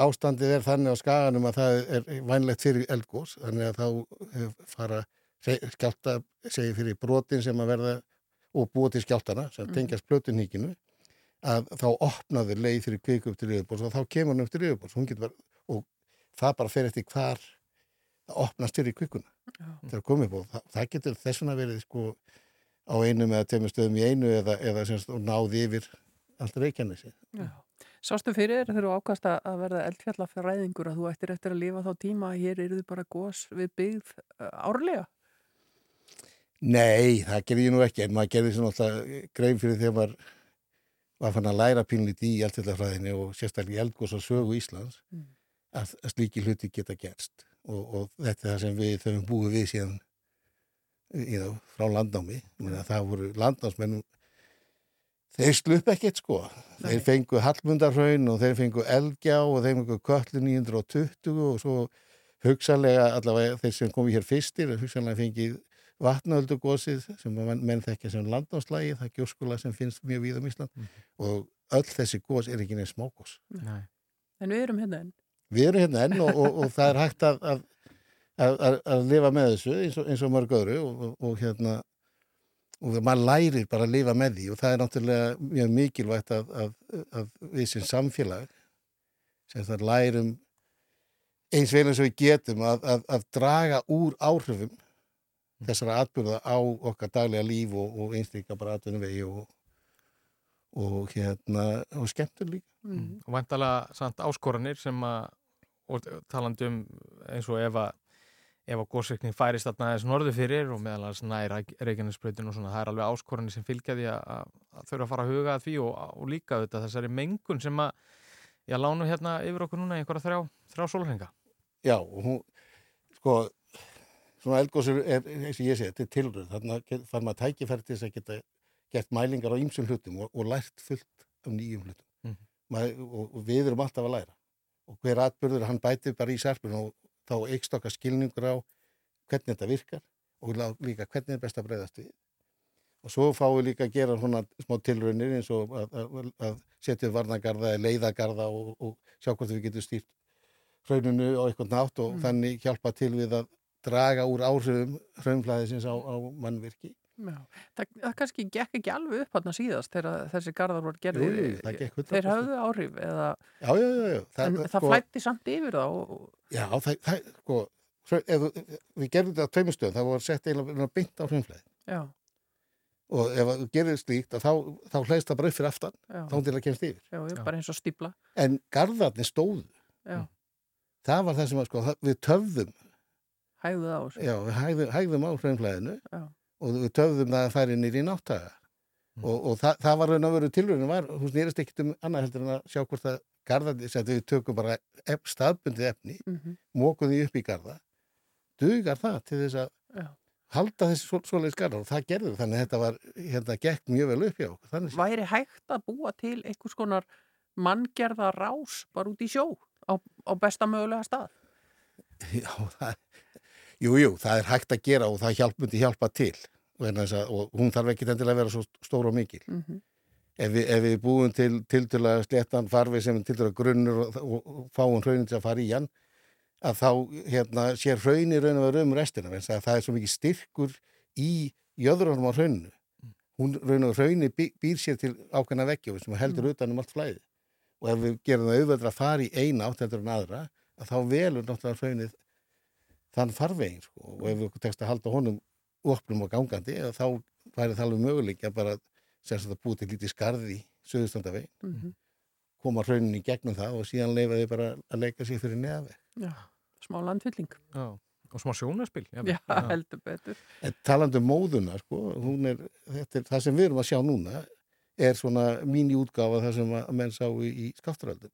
ástandið er þannig á skaganum að það er vænlegt fyrir eldgós þannig að þá uh, fara skjálta, segi fyrir brotin sem að verða og búa til skjáltana sem Mhm. tengjast plötunhíkinu að þá opnaður leið fyrir kviku upp til yfirbórs og þá kemur hann upp til verið, og það bara fer eftir hvar það opnast fyrir kvikuna þegar komið upp og það, það getur þess vegna verið sko á einum eða tveimur stöðum í einu eða, eða semst, og náði yfir allt reykjanesi. Já. Sástu fyrir þegar þú ákast að að verða eldfjallafræðingur að þú ættir eftir að lifa þá tíma að hér eru þið bara gós við byggð árlega? Nei, það gerði ég nú ekki en maður gerði svona alltaf grein fyrir þegar maður var fann að læra pínlít í eldfjallafræðinni og sérstaklega í eldgós og sögu Íslands Mm. að, að slíki hluti geta gerst. Og, og þetta er það sem við þau búið við síðan í þá, frá landnámi. Meina, það voru landnámsmenn þeir slupp ekkert sko. Þeir fengu Hallmundarhraun og þeir fengu Elgjá og þeir fengu Köllu 920 og svo hugsanlega allavega þeir sem komi hér fyrstir hugsanlega fengið vatnaöldugósið sem menn, þekkja sem landnámslægi það er gjóskula sem finnst mjög víð um Ísland og öll þessi gós er ekki neins smágós. En við erum hérna enn. við erum hérna enn og, og, og það er hægt að, að, að, að, lifa með þessu eins og, eins og mörg öðru og, og, og hérna og maður lærir bara að lifa með því og það er náttúrulega mjög mikilvægt að, að, að við sem samfélag sem það lærum eins vel eins og við getum að, að, að draga úr áhrifum þessara atbyrða á okkar daglega líf og, og einstaklega bara atvinnum vegi og, og hérna og skemmtur líka Mm. og vantalega samt áskoranir sem að talandi um eins og ef að ef að góðsveikning færist þarna aðeins norðu fyrir og meðal annars nær Reykjanesbreytin og svona, það er alveg áskoranir sem fylgja því að, að, að þurfa að fara að huga að því og, og líka auðvitað þessari mengun sem að ég lánu hérna yfir okkur núna í einhverja þrjá, þrjá sólhenga. Já, og hún, sko, svona eldgóðsur er, eins og ég segi, þetta er tilröð, þannig að fær maður tækifæri til þess að geta gert mælingar á ýmsum hlutum og, og lært fullt af nýjum hlutum. Mhm. Maður, og, og við erum alltaf að læra. Og hver atbyrður, hann bætir bara í sarpun og þá eikst okkar skilningur á hvernig þetta virkar og líka hvernig er best að breyðast við. Og svo fáum við líka að gera svona smá tilraunir eins og að, að, að setja upp varnagarða eða leiðagarða og, og sjá hvort við getum stýrt hrauninu á eitthvað nátt og Mm. þannig hjálpa til við að draga úr áhrifum hraunflæðisins á, á mannvirki. Já, það, það kannski gekk ekki alveg upp hann síðast þegar þessi garðar voru gerðir. Jú, jú, það gekk 100%. Þeir höfðu áhrif eða... Já, já, já. já. en það sko- flætti samt yfir þá. og- Já, það, það sko, ef, þú- við gerðum þetta á tveimur stöðum, það voru sett eiginlega beint á hraunflæði. Já, Og ef þú gerir slíkt, að þá, þá hlæðist það bara upp fyrir aftan, Já. þá til að kemst yfir. já, já, bara eins og stípla. En garðarnir stóðu. Já, Það var það sem að, sko, það, við töfðum, hægðu það á þessu. já, við hægðum, hægðum á hraunflæðinu og við töfðum það að færi nýri í náttaga. Og, og það, það var raun og veru tilraunin var, hún snýrist ekkit um annað heldur en að sjá hvort að garðarnir, sem við tökum bara ef, staðbundið efni, Mhm. mókum því upp í garða, dugar það til þess að Já. halda þessi svo, svoleiðis garðar og það gerður þannig að þetta var, hérna, gekk mjög vel upp hjá okkur. Væri hægt að búa til einhvers konar manngerða rás bara út í sjó á, á besta mögulega stað? Já, það, jú, jú, það er hægt að gera og það hjálp, myndi hjálpa til þess að, og hún þarf ekki endilega að vera svo stór og mikil. Mhm. Ef við, ef við búum til tildulega sléttan farfi sem er tildulega grunnur og, og, og fáum hraunin til að fara í hann, að þá hérna, sér hraunir raun og vera um restina, að það er svo mikið styrkur í jöðrunum á hrauninu. Hún raun og hraunir bý, býr sér til ákveðna veggja sem heldur utan um allt flæði. Og ef við gerum það auðveldra að fara í eina átt heldur en aðra, að þá velur náttúrulega hraunið þann farvegin sko. og ef við tekst að halda honum opnum og gangandi þá væri það alveg möguleik að bara að búið til lítið skarði í söðustandaveg Mhm. koma raunin í gegnum það og síðan leifa þið bara að leika sér fyrir neðaveg smá landfylling. Já, og smá sjónaspil. Já, heldur betur. en talandi um móðuna sko, hún er, þetta er það sem við erum að sjá núna er svona mín í útgáfa það sem að menn sá í, í skátturöldum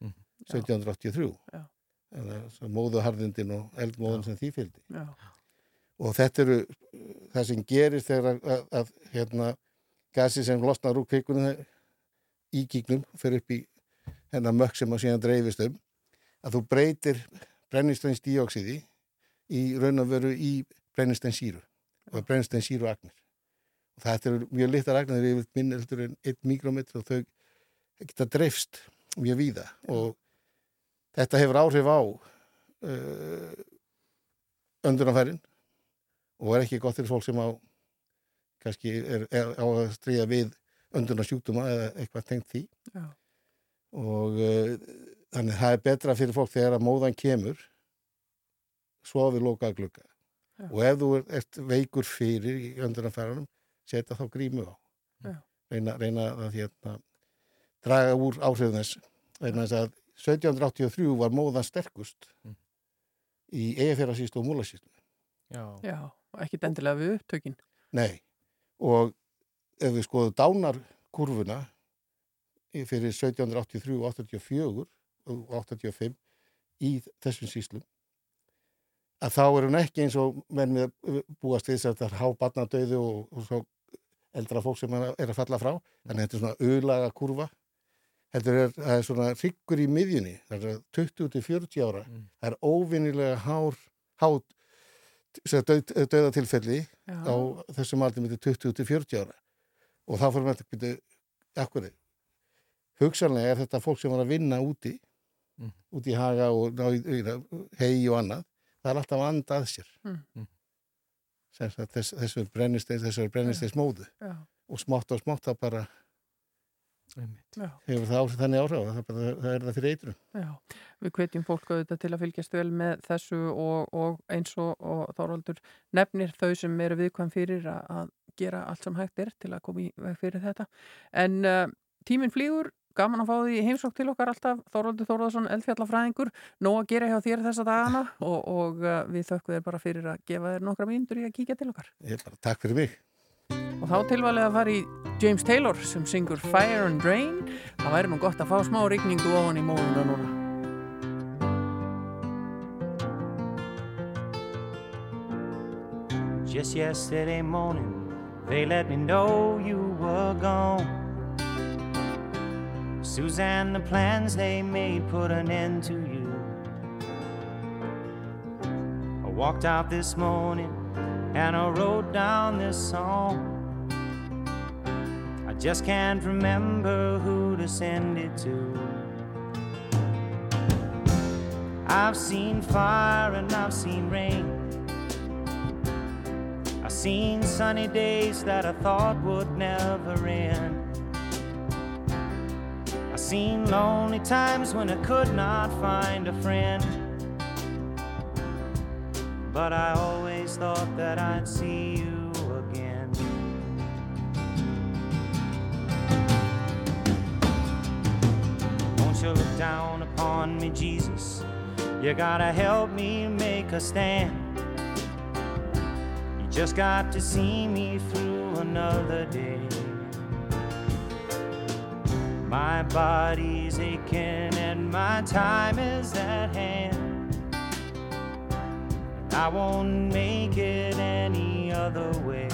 Mhm. 1783 Já. Móðuharðindin og eldmóðun sem því fylgdi. Já. og þetta eru það sem gerist þegar að, að, að hérna, gasi sem losnar úr kvikunum í kíknum fyrir upp í hennar mökk sem að síðan dreifist um að þú breytir brennistæns díóksiði í raun og veru í brennistæns síru og brennistæns síru agnir og þetta eru mjög litar agnir yfir minn heldur en 1 mikrometr og þau geta dreifst mjög víða. Og þetta hefur áhrif á uh, öndunafærin og er ekki gott fyrir fólk sem á kannski er, er á að stríða við öndunarsjúkduma eða eitthvað tengt því Já. og uh, þannig það er betra fyrir fólk þegar að móðan kemur svo við loka að glugga Já. og ef þú ert- veikur fyrir í öndunarfæranum setja þá grímu á reyna, reyna að hérna, draga úr áhrifum þess vegna þess að 1783 var móðan sterkust í eigafjörðarsýstu og múlasýstu Já. Já, ekki endilega við upptökin. Nei, og ef við skoðum dánarkurvuna fyrir 1783, 84 og 85 í þessum síslum að þá er hún ekki eins og menn við búast við þess að það er hábarnadauðu og, og svo eldra fólk sem er að falla frá. Þannig að þetta er svona auðlaga kurva þetta er, það er svona hryggur í miðjunni það er 20-40 ára það er óvinnilega hár hát döðatilfelli Já. á þessum aldrei myndi 20-40 ára og þá fyrir maður að byrja akkur hugsanlega er þetta fólk sem var að vinna úti Mm. úti í haga og hegi og annað það er alltaf að anda að sér Mm. sem sagt þess, þessu brennisteins þessu brennisteins móðu og smátt og smátt það bara. Hefur það áhrif þannig áhrif það, bara, það er það fyrir eitrum Já, við hvetjum fólk auðvitað til að fylgjast vel með þessu og, og eins og, og Þorvaldur nefnir þau sem eru viðkvæm fyrir að, að gera allt sem hægt er til að koma í veg fyrir þetta. En uh, tíminn flýgur, gaman að fá því heimsók til okkar alltaf. Þorvaldur Þórðarsson, eldfjallafræðingur. Nóg að gera hjá þér þessa dagana og, og uh, við þökkum þér bara fyrir að gefa þér nokkra mínútur í að kíkja til okkar. Ég bara, takk fyrir mig. Og þá tilvalið að fara í James Taylor sem syngur Fire and Rain það væri nú gott að fá smá rigningu ofan í móðuna núna Just yesterday morning, they let me know you were gone. Suzanne, the plans they made put an end to you. I walked out this morning and I wrote down this song. I just can't remember who to send it to. I've seen fire and I've seen rain. I've seen sunny days that I thought would never end. I've seen lonely times when I could not find a friend. But I always thought that I'd see you again. Won't you look down upon me, Jesus? You gotta help me make a stand. You just got to see me through another day. My body's aching and my time is at hand. I won't make it any other way.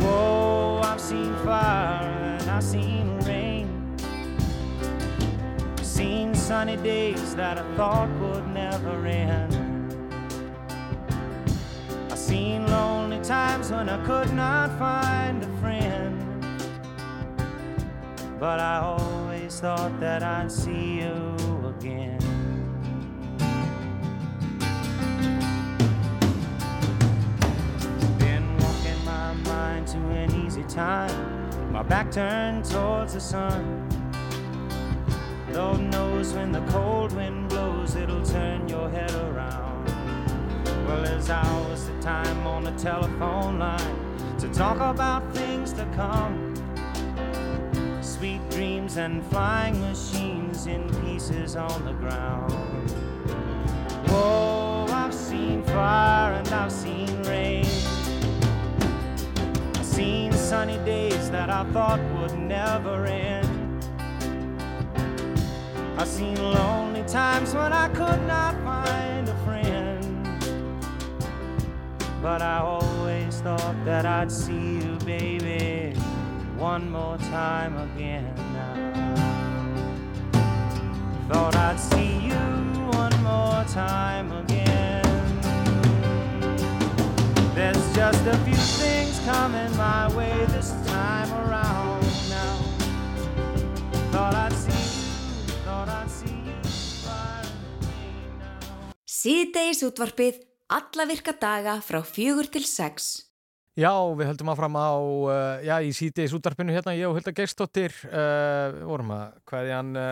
Whoa, I've seen fire and I've seen rain. Seen sunny days that I thought would never end. I've seen lonely times when I could not find a friend. But I always thought that I'd see you again. Time. My back turned towards the sun. Lord knows when the cold wind blows, it'll turn your head around. Well, there's hours of time on the telephone line to talk about things to come. Sweet dreams and flying machines in pieces on the ground. Whoa, I've seen fire and I've seen rain. Seen sunny days that I thought would never end. I've seen lonely times when I could not find a friend. But I always thought that I'd see you, baby, one more time again. Thought I'd see you one more time again. There's just a few things coming my way this time around now. Thought I'd see you, thought I'd see you. Síðdeis útvarpið alla virka daga frá fjögur til sex. Já, við höldum áfram á, uh, já, í sítiðis útarpinu hérna, ég og Hulda Geirsdóttir, uh, við vorum að hvaðið hann uh,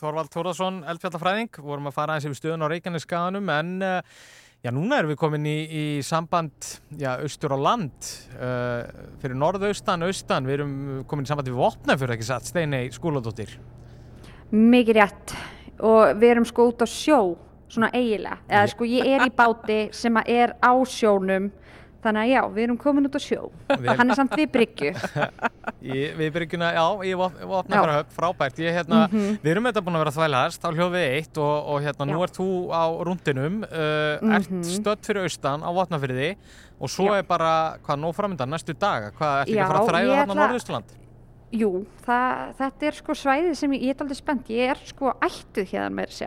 Þorvald Þórðarsson, eldfjallafræðing, vorum að fara aðeins yfir stöðun á Reykjaneskaganum, en uh, já, núna erum við komin í, í samband, já, austur á land, uh, fyrir norðaustan, austan, við erum komin í samband við Vopnafjörð, ekki satt, Steinei Skúladóttir. Mikið rétt. Og við erum sko út á sjó svona eiginlega, eða sko ég er í báti sem er á sjónum þannig að já, við erum komin út á sjó Við- hann er samt við bryggju Við bryggjuna, já, ég fyrir höfn, frábært, ég hérna, Mhm. við erum þetta búin að vera að þvælast á hljófið eitt og, og hérna, nú Já. ert þú á rúndinum, uh, ert Mhm. stödd fyrir austan á Votnafyrði og svo Já. er bara, hvað, nóg framöndan næstu daga, hvað, ertu ekki að fara að þræða þarna ætla- Norðausturland? Jú, það, þetta er sko svæðið sem ég, ég er aldrei spennt, ég er sko ættuð hérna með þessi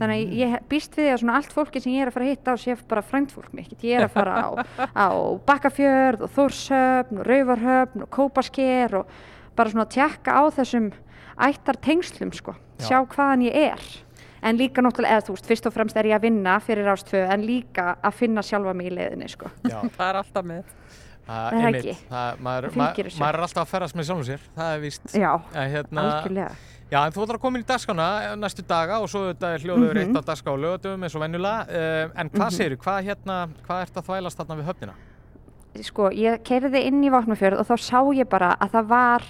þannig að ég býst við því að svona allt fólki sem ég er að fara að hitta á sé bara frændfólk mitt, ég er að fara á, á Bakkafjörð og Þórshöfn og Rauvarhöfn og Kópasker og bara svona tjekka á þessum ættar tengslum sko, Já. sjá hvaðan ég er en líka náttúrulega, eða þú veist, fyrst og fremst er ég að vinna fyrir ástöðu en líka að finna sjálfa mig í leiðinni sko. Já. það er alltaf með Það er ekki. Það, maður, Það fylgir þessu. maður er alltaf að ferðast með sjálfum sér, það er víst. Já, en, hérna, algjörlega. Já, en þú ætlar að koma inn í dagskána næstu daga og svo þetta er hljóður Mhm. eitt á dagská og lögatum eins og venjulega. Uh, en hvað Mhm. segirðu, hvað, hérna, hvað ert að þvælast þarna við höfnina? sko, ég keiriði inn í Vopnafjörð og þá sá ég bara að það var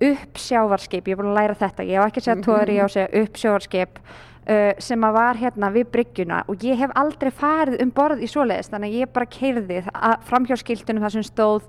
uppsjávarskip, ég er búin að læra þetta, ég hef ekki að segja tóri, ég á að segja uppsjávarskip uh, sem að var hérna við bryggjuna og ég hef aldrei farið um borð í svoleiðis þannig að ég bara keirði framhjá skiltunum þar sem stóð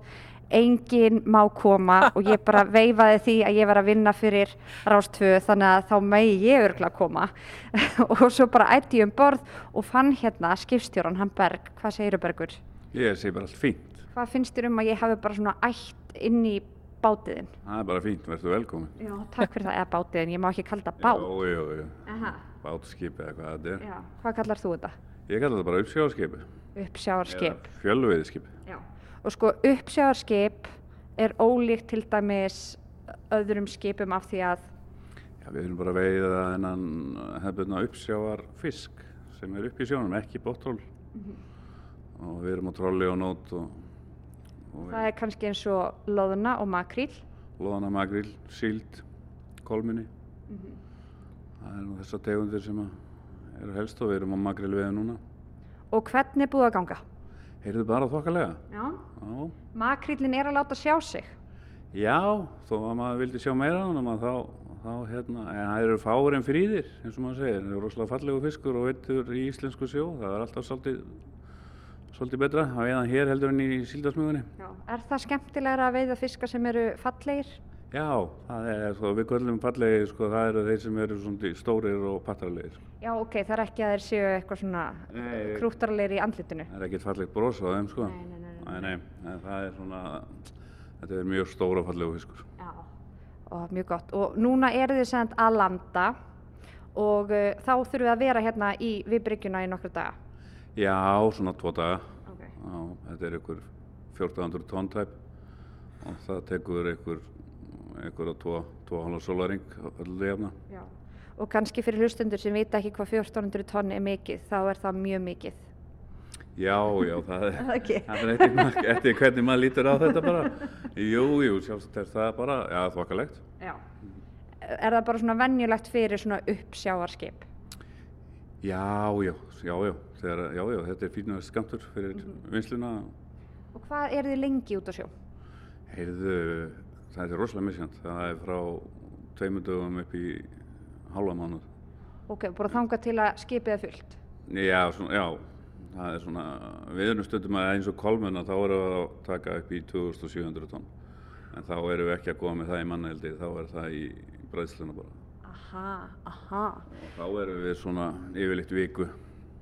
enginn má koma og ég bara veifaði því að ég var að vinna fyrir rástvö þannig að þá megi ég örgla að koma og svo bara ætti ég um borð og fann hérna skipstjóran hann Berg, hvað segir Bergur? Ég sé bara allt fínt. Hvað finnst þér um að ég hafi bara svona ætt inn í bátiðin? Það er bara fínt, verður velkomin. Já, takk fyrir það, eða bátiðin, ég má ekki kalla bát. Jú, jú, jú. Aha. Bátskip eða hvað þetta er. Já, hvað kallar þú þetta? Ég kallar þetta bara uppsjáðskipi. Uppsjávarskip. Fjölveiðskip. Já. Og sko uppsjávarskip er ólíkt til dæmis öðrum skipum af því að Já, við erum bara að veiða þennan hefðbundna uppsjávar fisk sem er upp í sjónum, ekki bóttról. Og við erum á trolli og nót og, og það er kannski eins og loðna og makríl. loðana, magril, síld, kolminni. Það er nú þessar tegundir sem að eru helst og við erum á magril við núna. Og hvernig er búið að ganga? Heyrðu bara þokkalega. Já. Já. Makrílin er að láta sjá sig. Já, þó að maður vildi sjá meira á hann þá, þá hérna, en það eru fáir en fríðir, eins og maður segir, það eru rosalega fallegu fiskur og veitur í íslensku sjó, það er alltaf svolítið, svolítið betra að veiða hér heldur en í síldarsmugunni. Já. Er það skemmtilegra að veiða fiska sem eru fallegir? Já, það er, sko, við kvöldum fallegi, sko, það eru þeir sem eru svona stórir og pattarlegir. Já, ok, það er ekki að þeir séu eitthvað svona Nei. krúttarlegir í andlitinu. Það er ekkert fallegt bros á þeim, sko. Nei, nei, nei. Nei, nei, það er svona, þetta er mjög stóra fallegu fiskur. Já. Og mjög gott. Og núna eru þið sendt að landa og uh, þá þurfum við að vera hérna í viðbryggjuna í nokkru daga. Já, svona tvo daga. Ok. Já, þetta er ykkur 1400 tonn tæp og það tekur ykkur, á tvo, tvo hálfa sólaring öllu jafna. Já. Og kannski fyrir hlustundur sem vita ekki hvað 1400 tonn er mikið, þá er það mjög mikið. Já, já, það er, ekki? það er eftir, eftir hvernig maður lítur á þetta bara. Jú, jú, sjálfsagt er það bara, já, þokkalegt. Já. Er það bara svona venjulegt fyrir svona uppsjávarskip? Já, já, já, já, þegar, já, já, þetta er fínast skamtur fyrir vinsluna. Og hvað eru þið lengi út á sjó? Heyrðu, það er rosalega misjant. Það er frá tveimur dögum upp í hálfa mánuð. Ok, bara þanga til að skipið er fullt. Já, svona, já, það er svona, við erum stundum að eins og kolmunna þá erum við að taka upp í 2700 tonn. En þá erum við ekki að góða með það í mannaheldi, þá er það í, bræðsluna bara. Aha, aha. Þá erum við svona yfirleitt viku.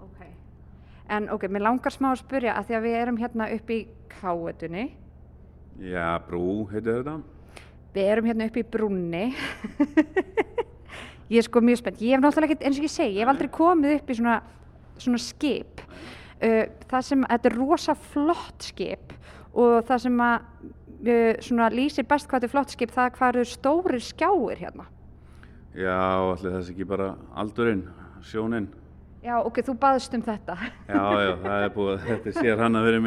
Ok. En ok, mér langar smá að spyrja að því að við erum hérna upp í káetunni. Já, brú heitir þetta. Við erum hérna upp í brúnni. ég er sko mjög spennt. Ég hef náttúrulega ekkert, eins og ég segi, ég hef aldrei komið upp í svona, svona skip. Uh, það sem, þetta er rosa flott skip og það sem að uh, svona lýsir best hvað þetta er flott skip, það er hvað eru stórir skjáir hérna. Já, allir þessi ekki bara aldurinn, sjóninn. Já, ok, þú baðst um þetta. Já, já, það er búið, þetta sér hann að vera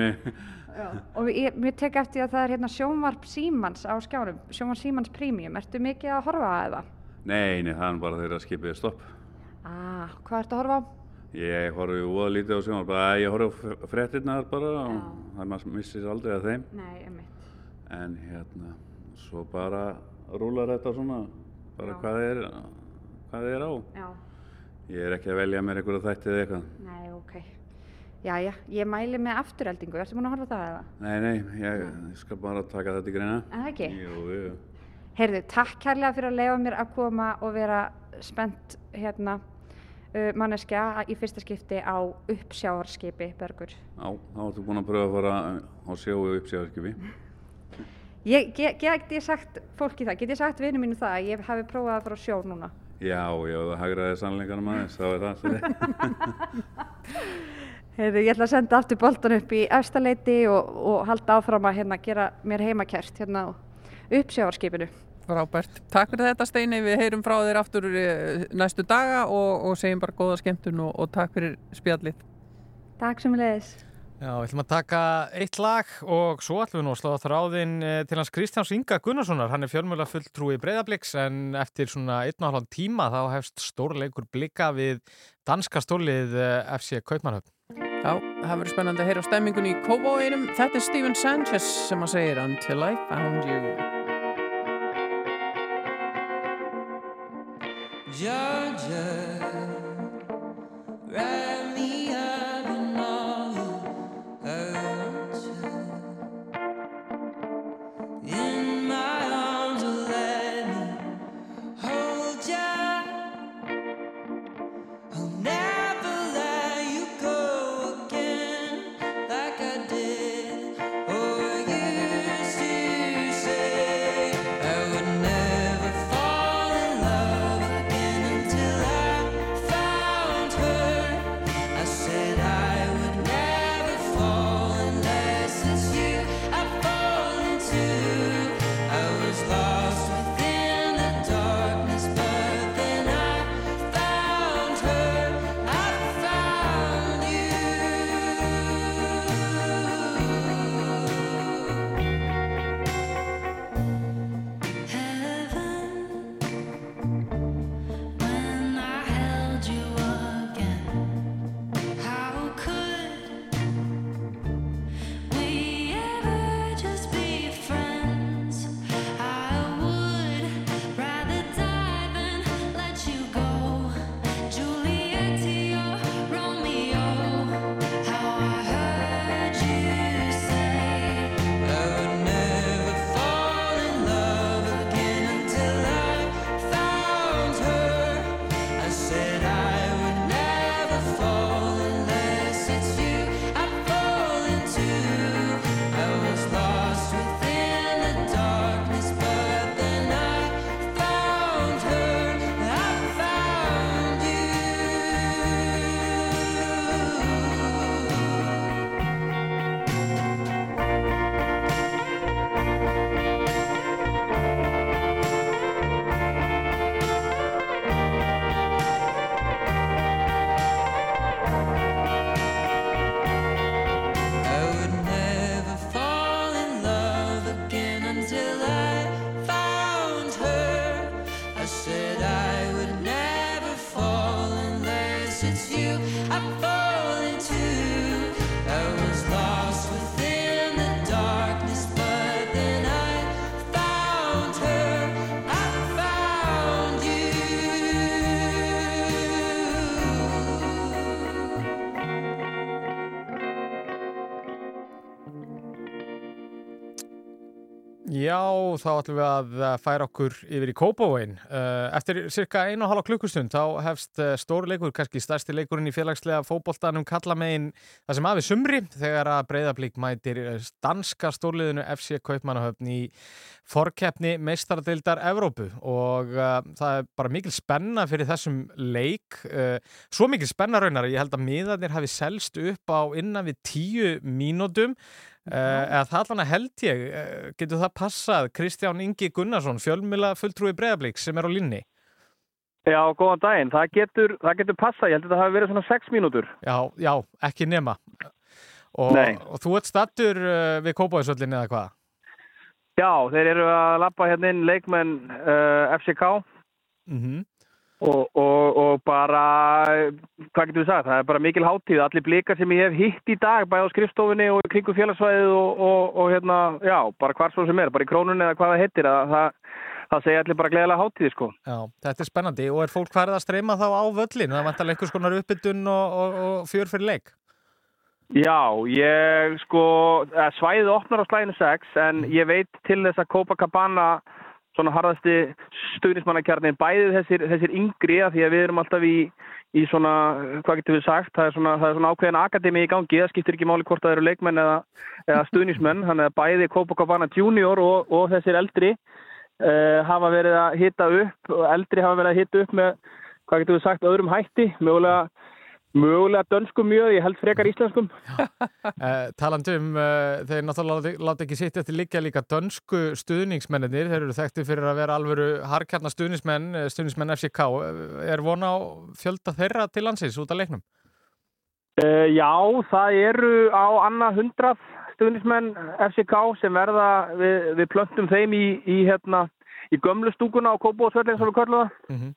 mig. Og ég, mér tek eftir að það er hérna sjónvarp Símans á skjárum, sjónvarp Símans Premium. Ertu mikið að horfa að það? Nei, nei, það er bara þeirra skipið er stopp. Ah, hvað ertu að horfa á? Ég horfi voða lítið á sjónvarp, bara ég horfi á f- fréttirnar bara og það maður missir aldrei að þeim. Nei, einmitt. En hérna, svo bara rúlar þetta svona, bara hvað er, hvað er á. Já. Ég er ekki að velja mér einhverja þætti eða eitthvað. Nei, ok. Jæja, ég mæli með afturheldingu. Ertu búin að horfa það eða? Nei, nei, ég, ég skal bara taka þetta í greina. Er það ekki? Jú, jú. Heyrðu, takk kærlega fyrir að leifa mér að koma og vera spennt hérna uh, manneskja í fyrsta skipti á uppsjávarskipi, Bergur. Já, þá ertu búin að pröfa að fara á sjóu uppsjáðskipi. Ég, get, get ég sagt fólki það, get ég sagt vinnu mínu það að ég hafi prófað að fara á sjó núna? Já, já, það hagraði sannleikanum aðeins, þá er það Heyrðu, ég ætla að senda aftur boltan upp í efstaleiti og, og halda áfram að hérna gera mér heimakært hérna á uppsjávarskipinu. Frábært. Takk fyrir þetta Steini, við heyrum frá þér aftur eh, næstu daga og, og segjum bara góða skemmtun og, og takk fyrir spjallið. Takk sem leiðis. Já, við ætlum að taka eitt lag og svo ætlum við nú að slá þráðinn eh, til hans Kristjáns Inga Gunnarssonar. Hann er fjölmjöla fulltrúi breyðabliks en eftir svona einn og halvan tíma þá hefst stórleikur blika við danska stólið eh, FC Kaupmannhöfn. Já, það verður spennandi að heyra stemmingun í Kóbóinum. Þetta er Stephen Sanchez sem að segja Until I Found You. Ja, ja. Já, þá ætlum við að eh, færa okkur yfir í Kópavóin. Eftir cirka einu og halva klukkustund þá hefst eh, stór leikur, kannski stærsti leikurinn í félagslega fótboltanum kallamegin það sem afi sumri þegar að breyðablík mætir eh, danska stórliðinu FC Kaupmannahöfn í forkeppni meistaradildar Evrópu og uh, það er bara mikil spenna fyrir þessum leik. Uh, svo mikil spenna raunar ég held að miðarnir hafi selst upp á innan við tíu mínútum eða það allan að held ég, uh, getur það passað Kristján Ingi Gunnarsson, fjölmila fulltrúi Breiðablíks sem er á linni? Já, góðan daginn. Það getur, það getur passað. Ég held að það hafi verið svona 6 mínútur. Já, já, ekki nema. Og, og þú ert stattur uh, við Kópáðsvöllin eða hvað? Já, þeir eru að lappa hérna inn leikmenn uh, FCK Mm og, og, og bara, hvað getur við sagt, það er bara mikil hátíð. Allir blikar sem ég hef hitt í dag, bæði á skrifstofunni og í kringum félagsvæðið og, og, og hérna, já, bara hvar svo sem er, bara í krónunni eða hvað það heitir, að, það, það segja allir bara gleðilega hátíð, sko. Já, þetta er spennandi og er fólk farið að streyma þá á völlin? Það vantar einhvers konar uppbytun og, og, og fjör fyrir leik? Já, ég sko, eh, svæðið opnar á slæðinu 6 en ég veit til þess að Copacabana svona harðasti stuðnismannakjarnin bæðið þessir, þessir yngri að því að við erum alltaf í, í svona, hvað getur við sagt, það er svona, það er svona ákveðin akademi í gangi, það skiptir ekki máli hvort það eru leikmenn eða, eða stuðnismenn, þannig að bæði Copacabana Junior og, og þessir eldri uh, hafa verið að hita upp eldri hafa verið að hita upp með, hvað getur við sagt, öðrum hætti, mögulega Mögulega dönskum mjög, ég held frekar íslenskum. Uh, talandi um, uh, þeir náttúrulega láti ekki sitt eftir líka líka dönsku stuðningsmennir, þeir eru þekkti fyrir að vera alvöru harkjarnar stuðningsmenn, eh, stuðningsmenn FCK. Er vona á fjölda þeirra til landsins út af leiknum? Uh, já, það eru á annað hundrað stuðnismenn FCK sem verða, við, við plöntum þeim í, í, hérna, í gömlu stúkuna á Kópavóðsvöldin sem við kallum það. Mm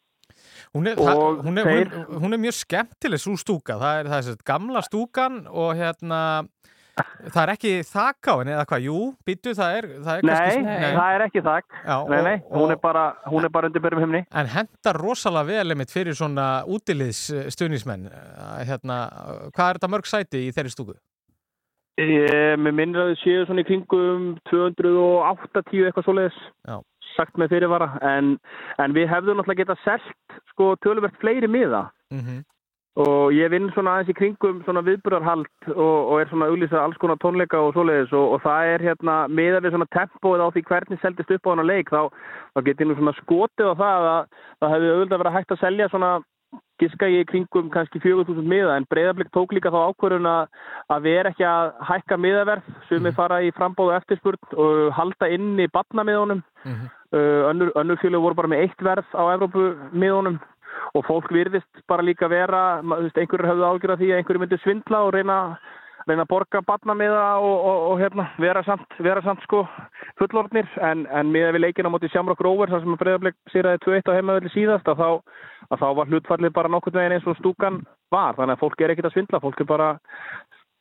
Hún er, það, hún, er, þeir- hún, hún er mjög skemmtileg svo stúka, það er, það er gamla stúkan og hérna Það er ekki þak á henni eða hvað? Jú, býtu, það er, það er Nei, kannski... það er ekki þak. Já, nei, nei, og- hún er bara, hún er bara undir byrjum himni. En hendar rosalega vel einmitt fyrir svona útiliðs stuðnismenn. Hérna, hvað er þetta mörg sæti í þeirri stúku? Ég, mér minnir að þið séu svona í kringum 280 eitthvað svoleiðis Já. Sagt með fyrirvara en, en við hefðum náttúrulega getað selt sko töluvert fleiri miða Mm -hmm. og ég vinn svona aðeins í kringum svona viðburðarhald og, og er svona að auglýsa alls konar tónleika og svoleiðis og, og það er hérna miða við svona tempóið á því hvernig seldist upp á hana leik þá, þá get ég nú svona skotið á það að það hefði auðvitað verið hægt að selja svona giska ég í kringum kannski 4000 miða en breyðarblik tók líka þá ákvörðun að, erum ekki að hækka miðaverð. Sem við fara í frambóðu eftirspurn og halda inn í batnamiðunum uh, önnur, önnur fjölu voru bara með eitt verð á Evrópumiðunum og fólk virðist bara líka vera einhverjur höfðu ágjörð af því að einhverjur myndi svindla og reyna, reyna að borga batnamiða og, og, og hérna, vera samt, vera samt sko fullorðnir. En, en miða við leikina móti Shamrock Rovers þar sem að breyðarblik sýraði 2-1 á heimavelli síðast að þá, að þá var hlutfallið bara nokkurn veginn eins og stúkan var. Þannig að fólk er ekkert að svindla, fólk er bara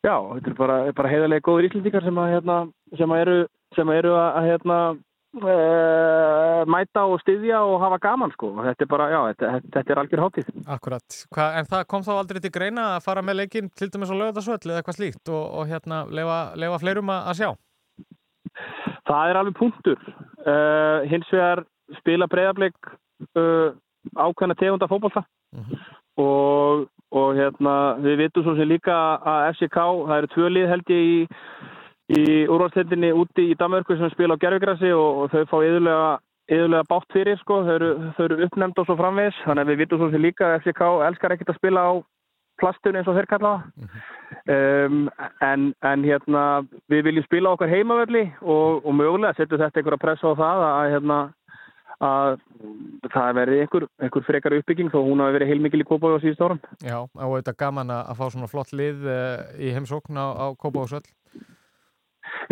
já, þetta er bara, bara heiðarlega góður íslendingar sem að, hérna, sem að eru sem að eru að, að hérna uh, mæta og styðja og hafa gaman sko. Þetta er bara, já, þetta, þetta- er algjör hátíð. Akkurat. Hva, en það kom þá aldrei til greina að fara með leikinn til dæmis á lögðarsvöll eða eitthvað slíkt og, og hérna leifa, leifa fleirum að, að sjá? Það er alveg punktur. Uh, hins vegar spila breyðarblik uh, ákveðna tegunda fótbolta og, og hérna, við vitum svo sem líka að FCK, það eru tvö lið held ég í, í úrvalstendinni úti í Danmörku sem spila á gerfigrassi og, og þau fá yðurlega, yðurlega bátt fyrir sko, þau eru, eru uppnefnd og svo framvegis, þannig að við vitum svo sem líka að FCK elskar ekkert að spila á plastunni eins og þeir kalla það. Um, en, en hérna við viljum spila okkar heimaverli og, og mögulega setur þetta einhverja pressa á það að, hérna, að það verði einhver, einhver frekar uppbygging þó hún hafi verið heilmikil í Kópaví á síðust árum. Já, og þetta er gaman að, fá svona flott lið uh, í heimsókn á, á Kópavóðsvöll.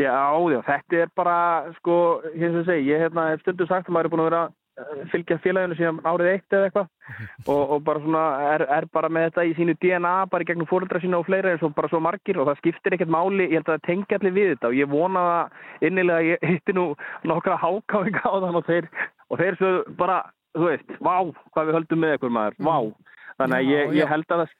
Já, já, þetta er bara, sko, hins vegar segi, ég hérna, hef stundu sagt að maður er búin að vera að fylgja félaginu síðan árið eitt eða eitthvað. Og, og bara svona er, er bara með þetta í sínu DNA, bara í gegnum fóreldra sína og fleira eins og bara svo margir og það skiptir ekkert máli, ég held að það tengi allir við þetta og ég vona það innilega ég hitti nú nokkra hákáinga á þann og þeir, og þeir svo bara, þú veist, vá, hvað við höldum með ykkur maður, vá, þannig að ég, ég held að það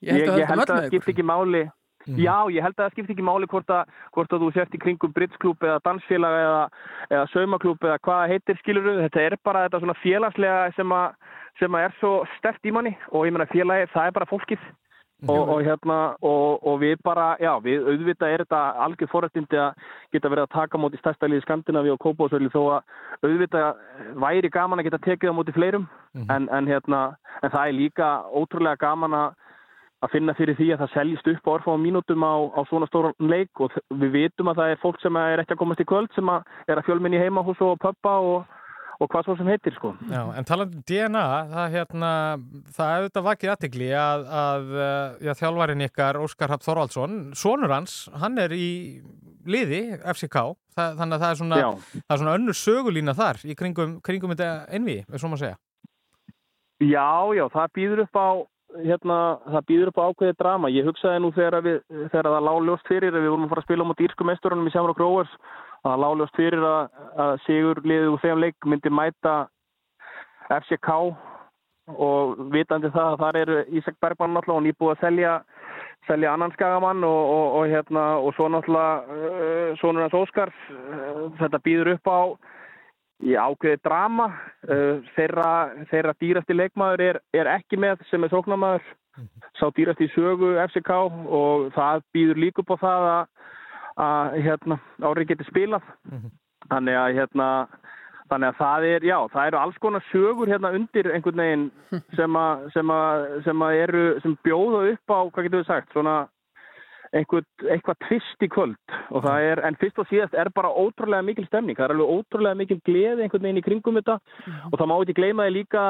Ég ég, held að það skipti ekki máli Já, ég held að það skipti ekki máli hvort að, hvort að þú sért í kringum briddsklúb eða dansfélag eða, eða saumaklúb eða hvað heitir skiluru. Þetta er bara þetta svona félagslega sem að, sem að er svo stert í manni og ég meina félagi, það er bara fólkið. Og, og hérna, og, og við bara, já, við auðvitað er þetta algjör forrættindi að geta verið að taka móti stærsta liði Skandinavi og Kópásvöli þó að auðvitað væri gaman að geta tekið á móti fleirum en, en hérna, en það er líka ótrúlega gaman að að finna fyrir því að það seljist upp á orfa á mínútum á, á svona stóran leik og við vitum að það er fólk sem er ekki að komast í kvöld sem að er að fjölminni heimahús og pöppa og, og hvað svo sem heitir sko. Já, en talandi um DNA, það, hérna, það hefur þetta vakið aðtegli að, að eh, já, þjálfarin ykkar, Óskar Hafn Þorvaldsson, sonur hans, hann er í liði FCK, það, þannig að það er svona, það er svona önnur sögulína þar í kringum, kringum þetta envi, við svo maður segja. Já, já, það býður upp á hérna, það býður upp á ákveðið drama. Ég hugsaði nú þegar, við, þegar það lág ljóst fyrir við vorum að fara að spila á móti írsku meisturunum í Rovers að það lág ljóst fyrir að, að Sigur liðið úr þeim leik myndi mæta FCK og vitandi það að þar eru Ísak Bergmann náttúrulega og nýbúið að selja selja annan skagamann og, og, og, hérna, og svo náttúrulega uh, sonur hans Óskar uh, þetta býður upp á í ákveði drama. Uh, þeirra, þeirra dýrasti leikmaður er, er ekki með sem er sóknamaður sá dýrasti í sögu FCK og það býður líka upp á það að, að hérna, árið geti spilað. Þannig að hérna þannig að það er, já, það eru alls konar sögur hérna undir einhvern veginn sem að, sem að, sem að eru sem bjóða upp á, hvað getur við sagt svona einhver, eitthvað tvist í kvöld. Og það er, en fyrst og síðast er bara ótrúlega mikil stemning, það er alveg ótrúlega mikil gleði einhvern veginn í kringum þetta. Og það má ekki gleyma því líka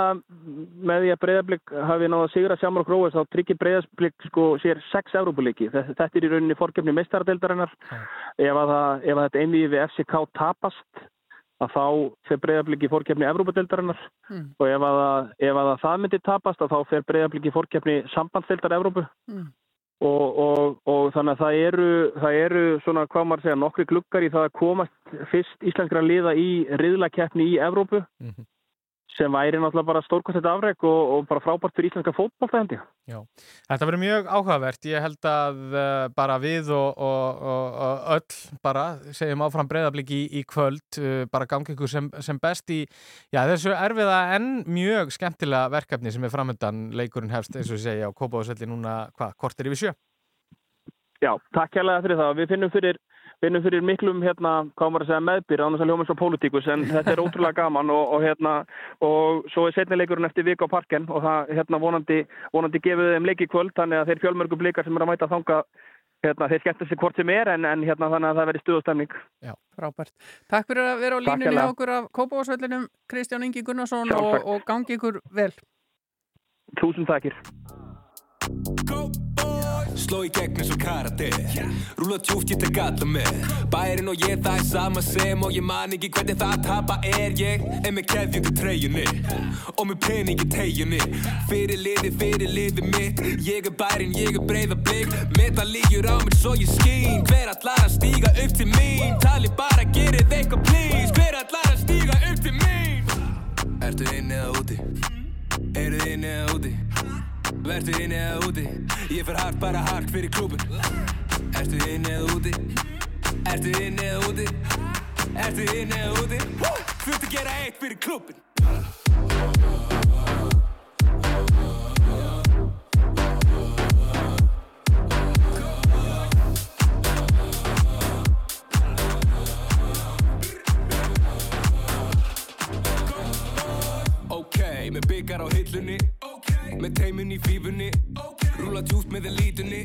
með því að breyðarblik hafi náða að sigra Shamrock Rovers þá tryggir breyðarblik sko sér sex Európuliki, þetta, er í rauninni fórkefni meistaradeildarinnar. Ef að, það, ef að þetta einvið við FCK tapast að þá fer breyðarblik í fórkefni Evrópadeildarinnar Mm. og ef að, ef að það myndi tapast að þá fer breyðarblik í fórkefni sambandsdeildar Evrópu. Mm. Og, og, og þannig að það eru, það eru svona, hvað maður segja, nokkri gluggar í það að komast fyrst íslenskra liða í riðlakeppni í Evrópu Mhm. Sem væri náttúrulega bara stórkostið afreg og, og bara frábært fyrir íslenska fótbolta hendi. Já, þetta verður mjög áhugavert. Ég held að uh, bara við og, og, og, og öll bara segjum áfram breyðablík í, í kvöld, uh, bara gangi ykkur sem, sem best í já, þessu erfiða en mjög skemmtilega verkefni sem er framöndan leikurinn hefst, eins og segja, á Kópavásvelli núna, hvað, kortir yfir sjö? Já, takk hérlega fyrir það. Við finnum fyrir, finnum fyrir miklum, hérna, hvað maður að segja, meðbyr, annars að hljóma svo pólitíkus, en þetta er ótrúlega gaman og, og hérna, og svo er setnileikurinn eftir vika á parken og það, hérna, vonandi, vonandi gefið þeim leik í kvöld, þannig að þeir fjölmörgu blikar sem eru að mæta þanga, hérna, þeir skemmta sig hvort sem er, en, en hérna, þannig að það verði stuðastemning. Já. Frábært. Takk fyrir að vera á Takk línunni hjá okkur af Kópavásvellinum, Kristján Ingi Gunnarsson og, Sjálfsagt. og gangi ykkur vel. Túsund takkir. Sló í gegn eins og karate. Rúla tjúft, ég tek alla með. Bærin og ég það er sama sem Og ég man ekki hvernig það að tapa er ég. En með keðjundu treyjunni. Og með pening í tegjunni Fyrir liði, fyrir liði mitt. Ég er bærin, ég er breyða blik. Meta lígjur á mér svo ég skín. Hver allar að stíga upp til mín? Tali bara, gerið eitthvað please. Hver allar að stíga upp til mín? Ertu inni eða úti? Eru þið inni eða úti? Vertu inni eða úti? Ég fer hart, bara hart fyrir klúbun Ertu inni eða úti? Ertu inni eða úti? Ertu inni eða úti? Þurftu að gera eitt fyrir klúbun Ok, með byggar á hillunni. Með teimun í fífunni. Rúla djúpt með elítunni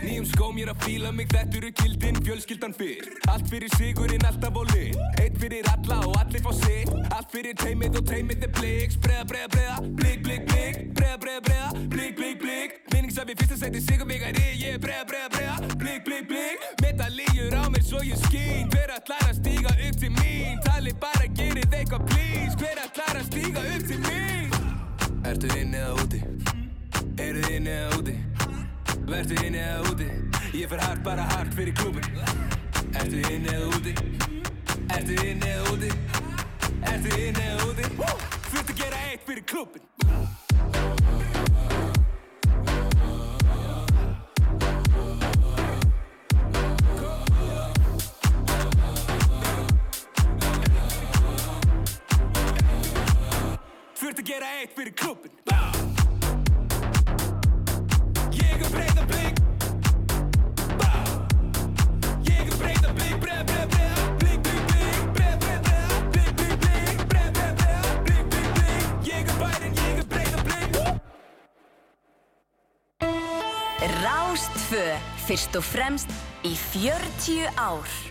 Nýjum skóm ég er að fíla mig Þetta eru kildin, fjölskyldan fyrr. Allt fyrir sigurinn, alltaf á lið Eitt fyrir alla og allir fá sitt. Allt fyrir teimið og teimið er blik. Spreða, breða, breða, blik, blik, blik. Breða, breða, breða, blik, blik, blik Minningsafi fyrsta seti, sigur mig að ég er Breða, breða, breða, blik, blik, blik Meta lígjur á mér svo ég skín Hver allar að stíga upp til mín Tali bara, gerið eitthvað please Hver allar að stíga upp til mín Ertu inni eða úti? Eru þið inni eða úti? Vertu inni eða úti? Ég fer hart, bara hart fyrir klúbun Ertu inni eða úti? Ertu inni eða úti? Ertu inni eða úti? Þurftu að gera eitt fyrir klúbun Þurftu að gera eitt fyrir klúbun Ég er breyða blik. Ég er breyða ég er breyða blik. Rástfö, fyrst og fremst í 40 ár.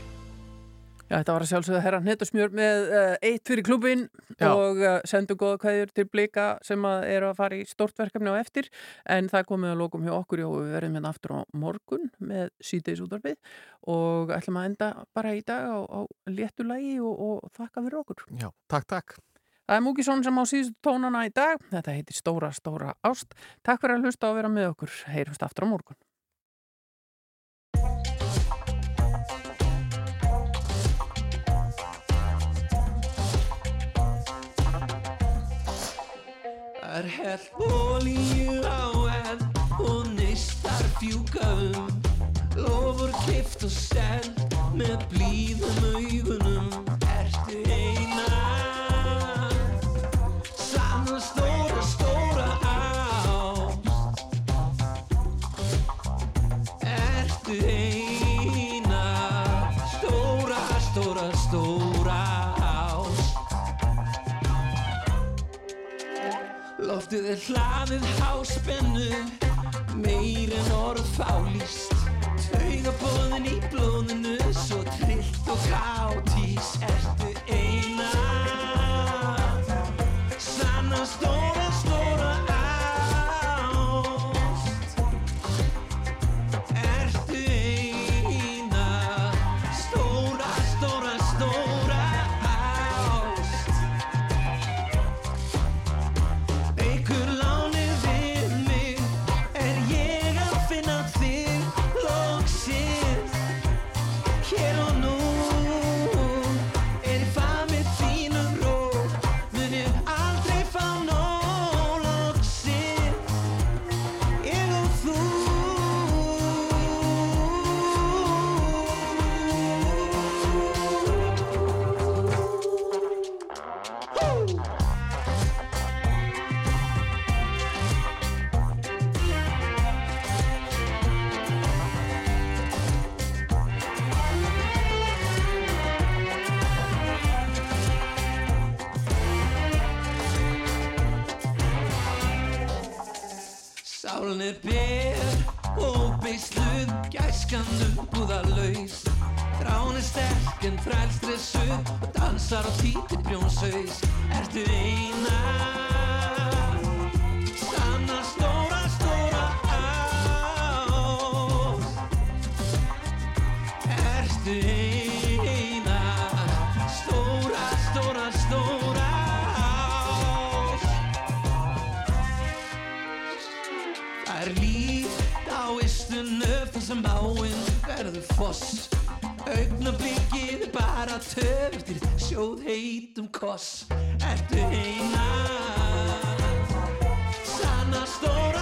Já, þetta var að sjálfsögða herra hnettusmjör með uh, eitt fyrir klubin Já. og uh, sendu góða kvæður til blika sem að eru að fara í stort verkefni á eftir en það komið að lókum hjá okkur og við verðum hérna aftur á morgun með síðdeis útvarfið og ætlum að enda bara í dag á, á léttu lægi og, og þakka fyrir okkur. Já, takk, takk. Það er Múkisson sem á síðustu tónana í dag. Þetta heitir Stóra, Stóra Ást. Takk fyrir að hlusta og vera með okkur. Heyrumst aftur á morgun. Það er hell olíu á eld og neistar fjúka um. Lofur kift og seld með blíðum augunum Loftið er hlaðið háspennu Meir en orð fálýst. Taugabóðin í blóðinu Svo trillt og káttís Ertu eina? Sanna stóra, Gæskan umbúðalaus Þrán er sterk en þrælstressuð Og dansar á títi brjónsaus Ertu eina foss. Augnablikið bara töftir Sjóð heitum koss. Ertu eina Sanna stóra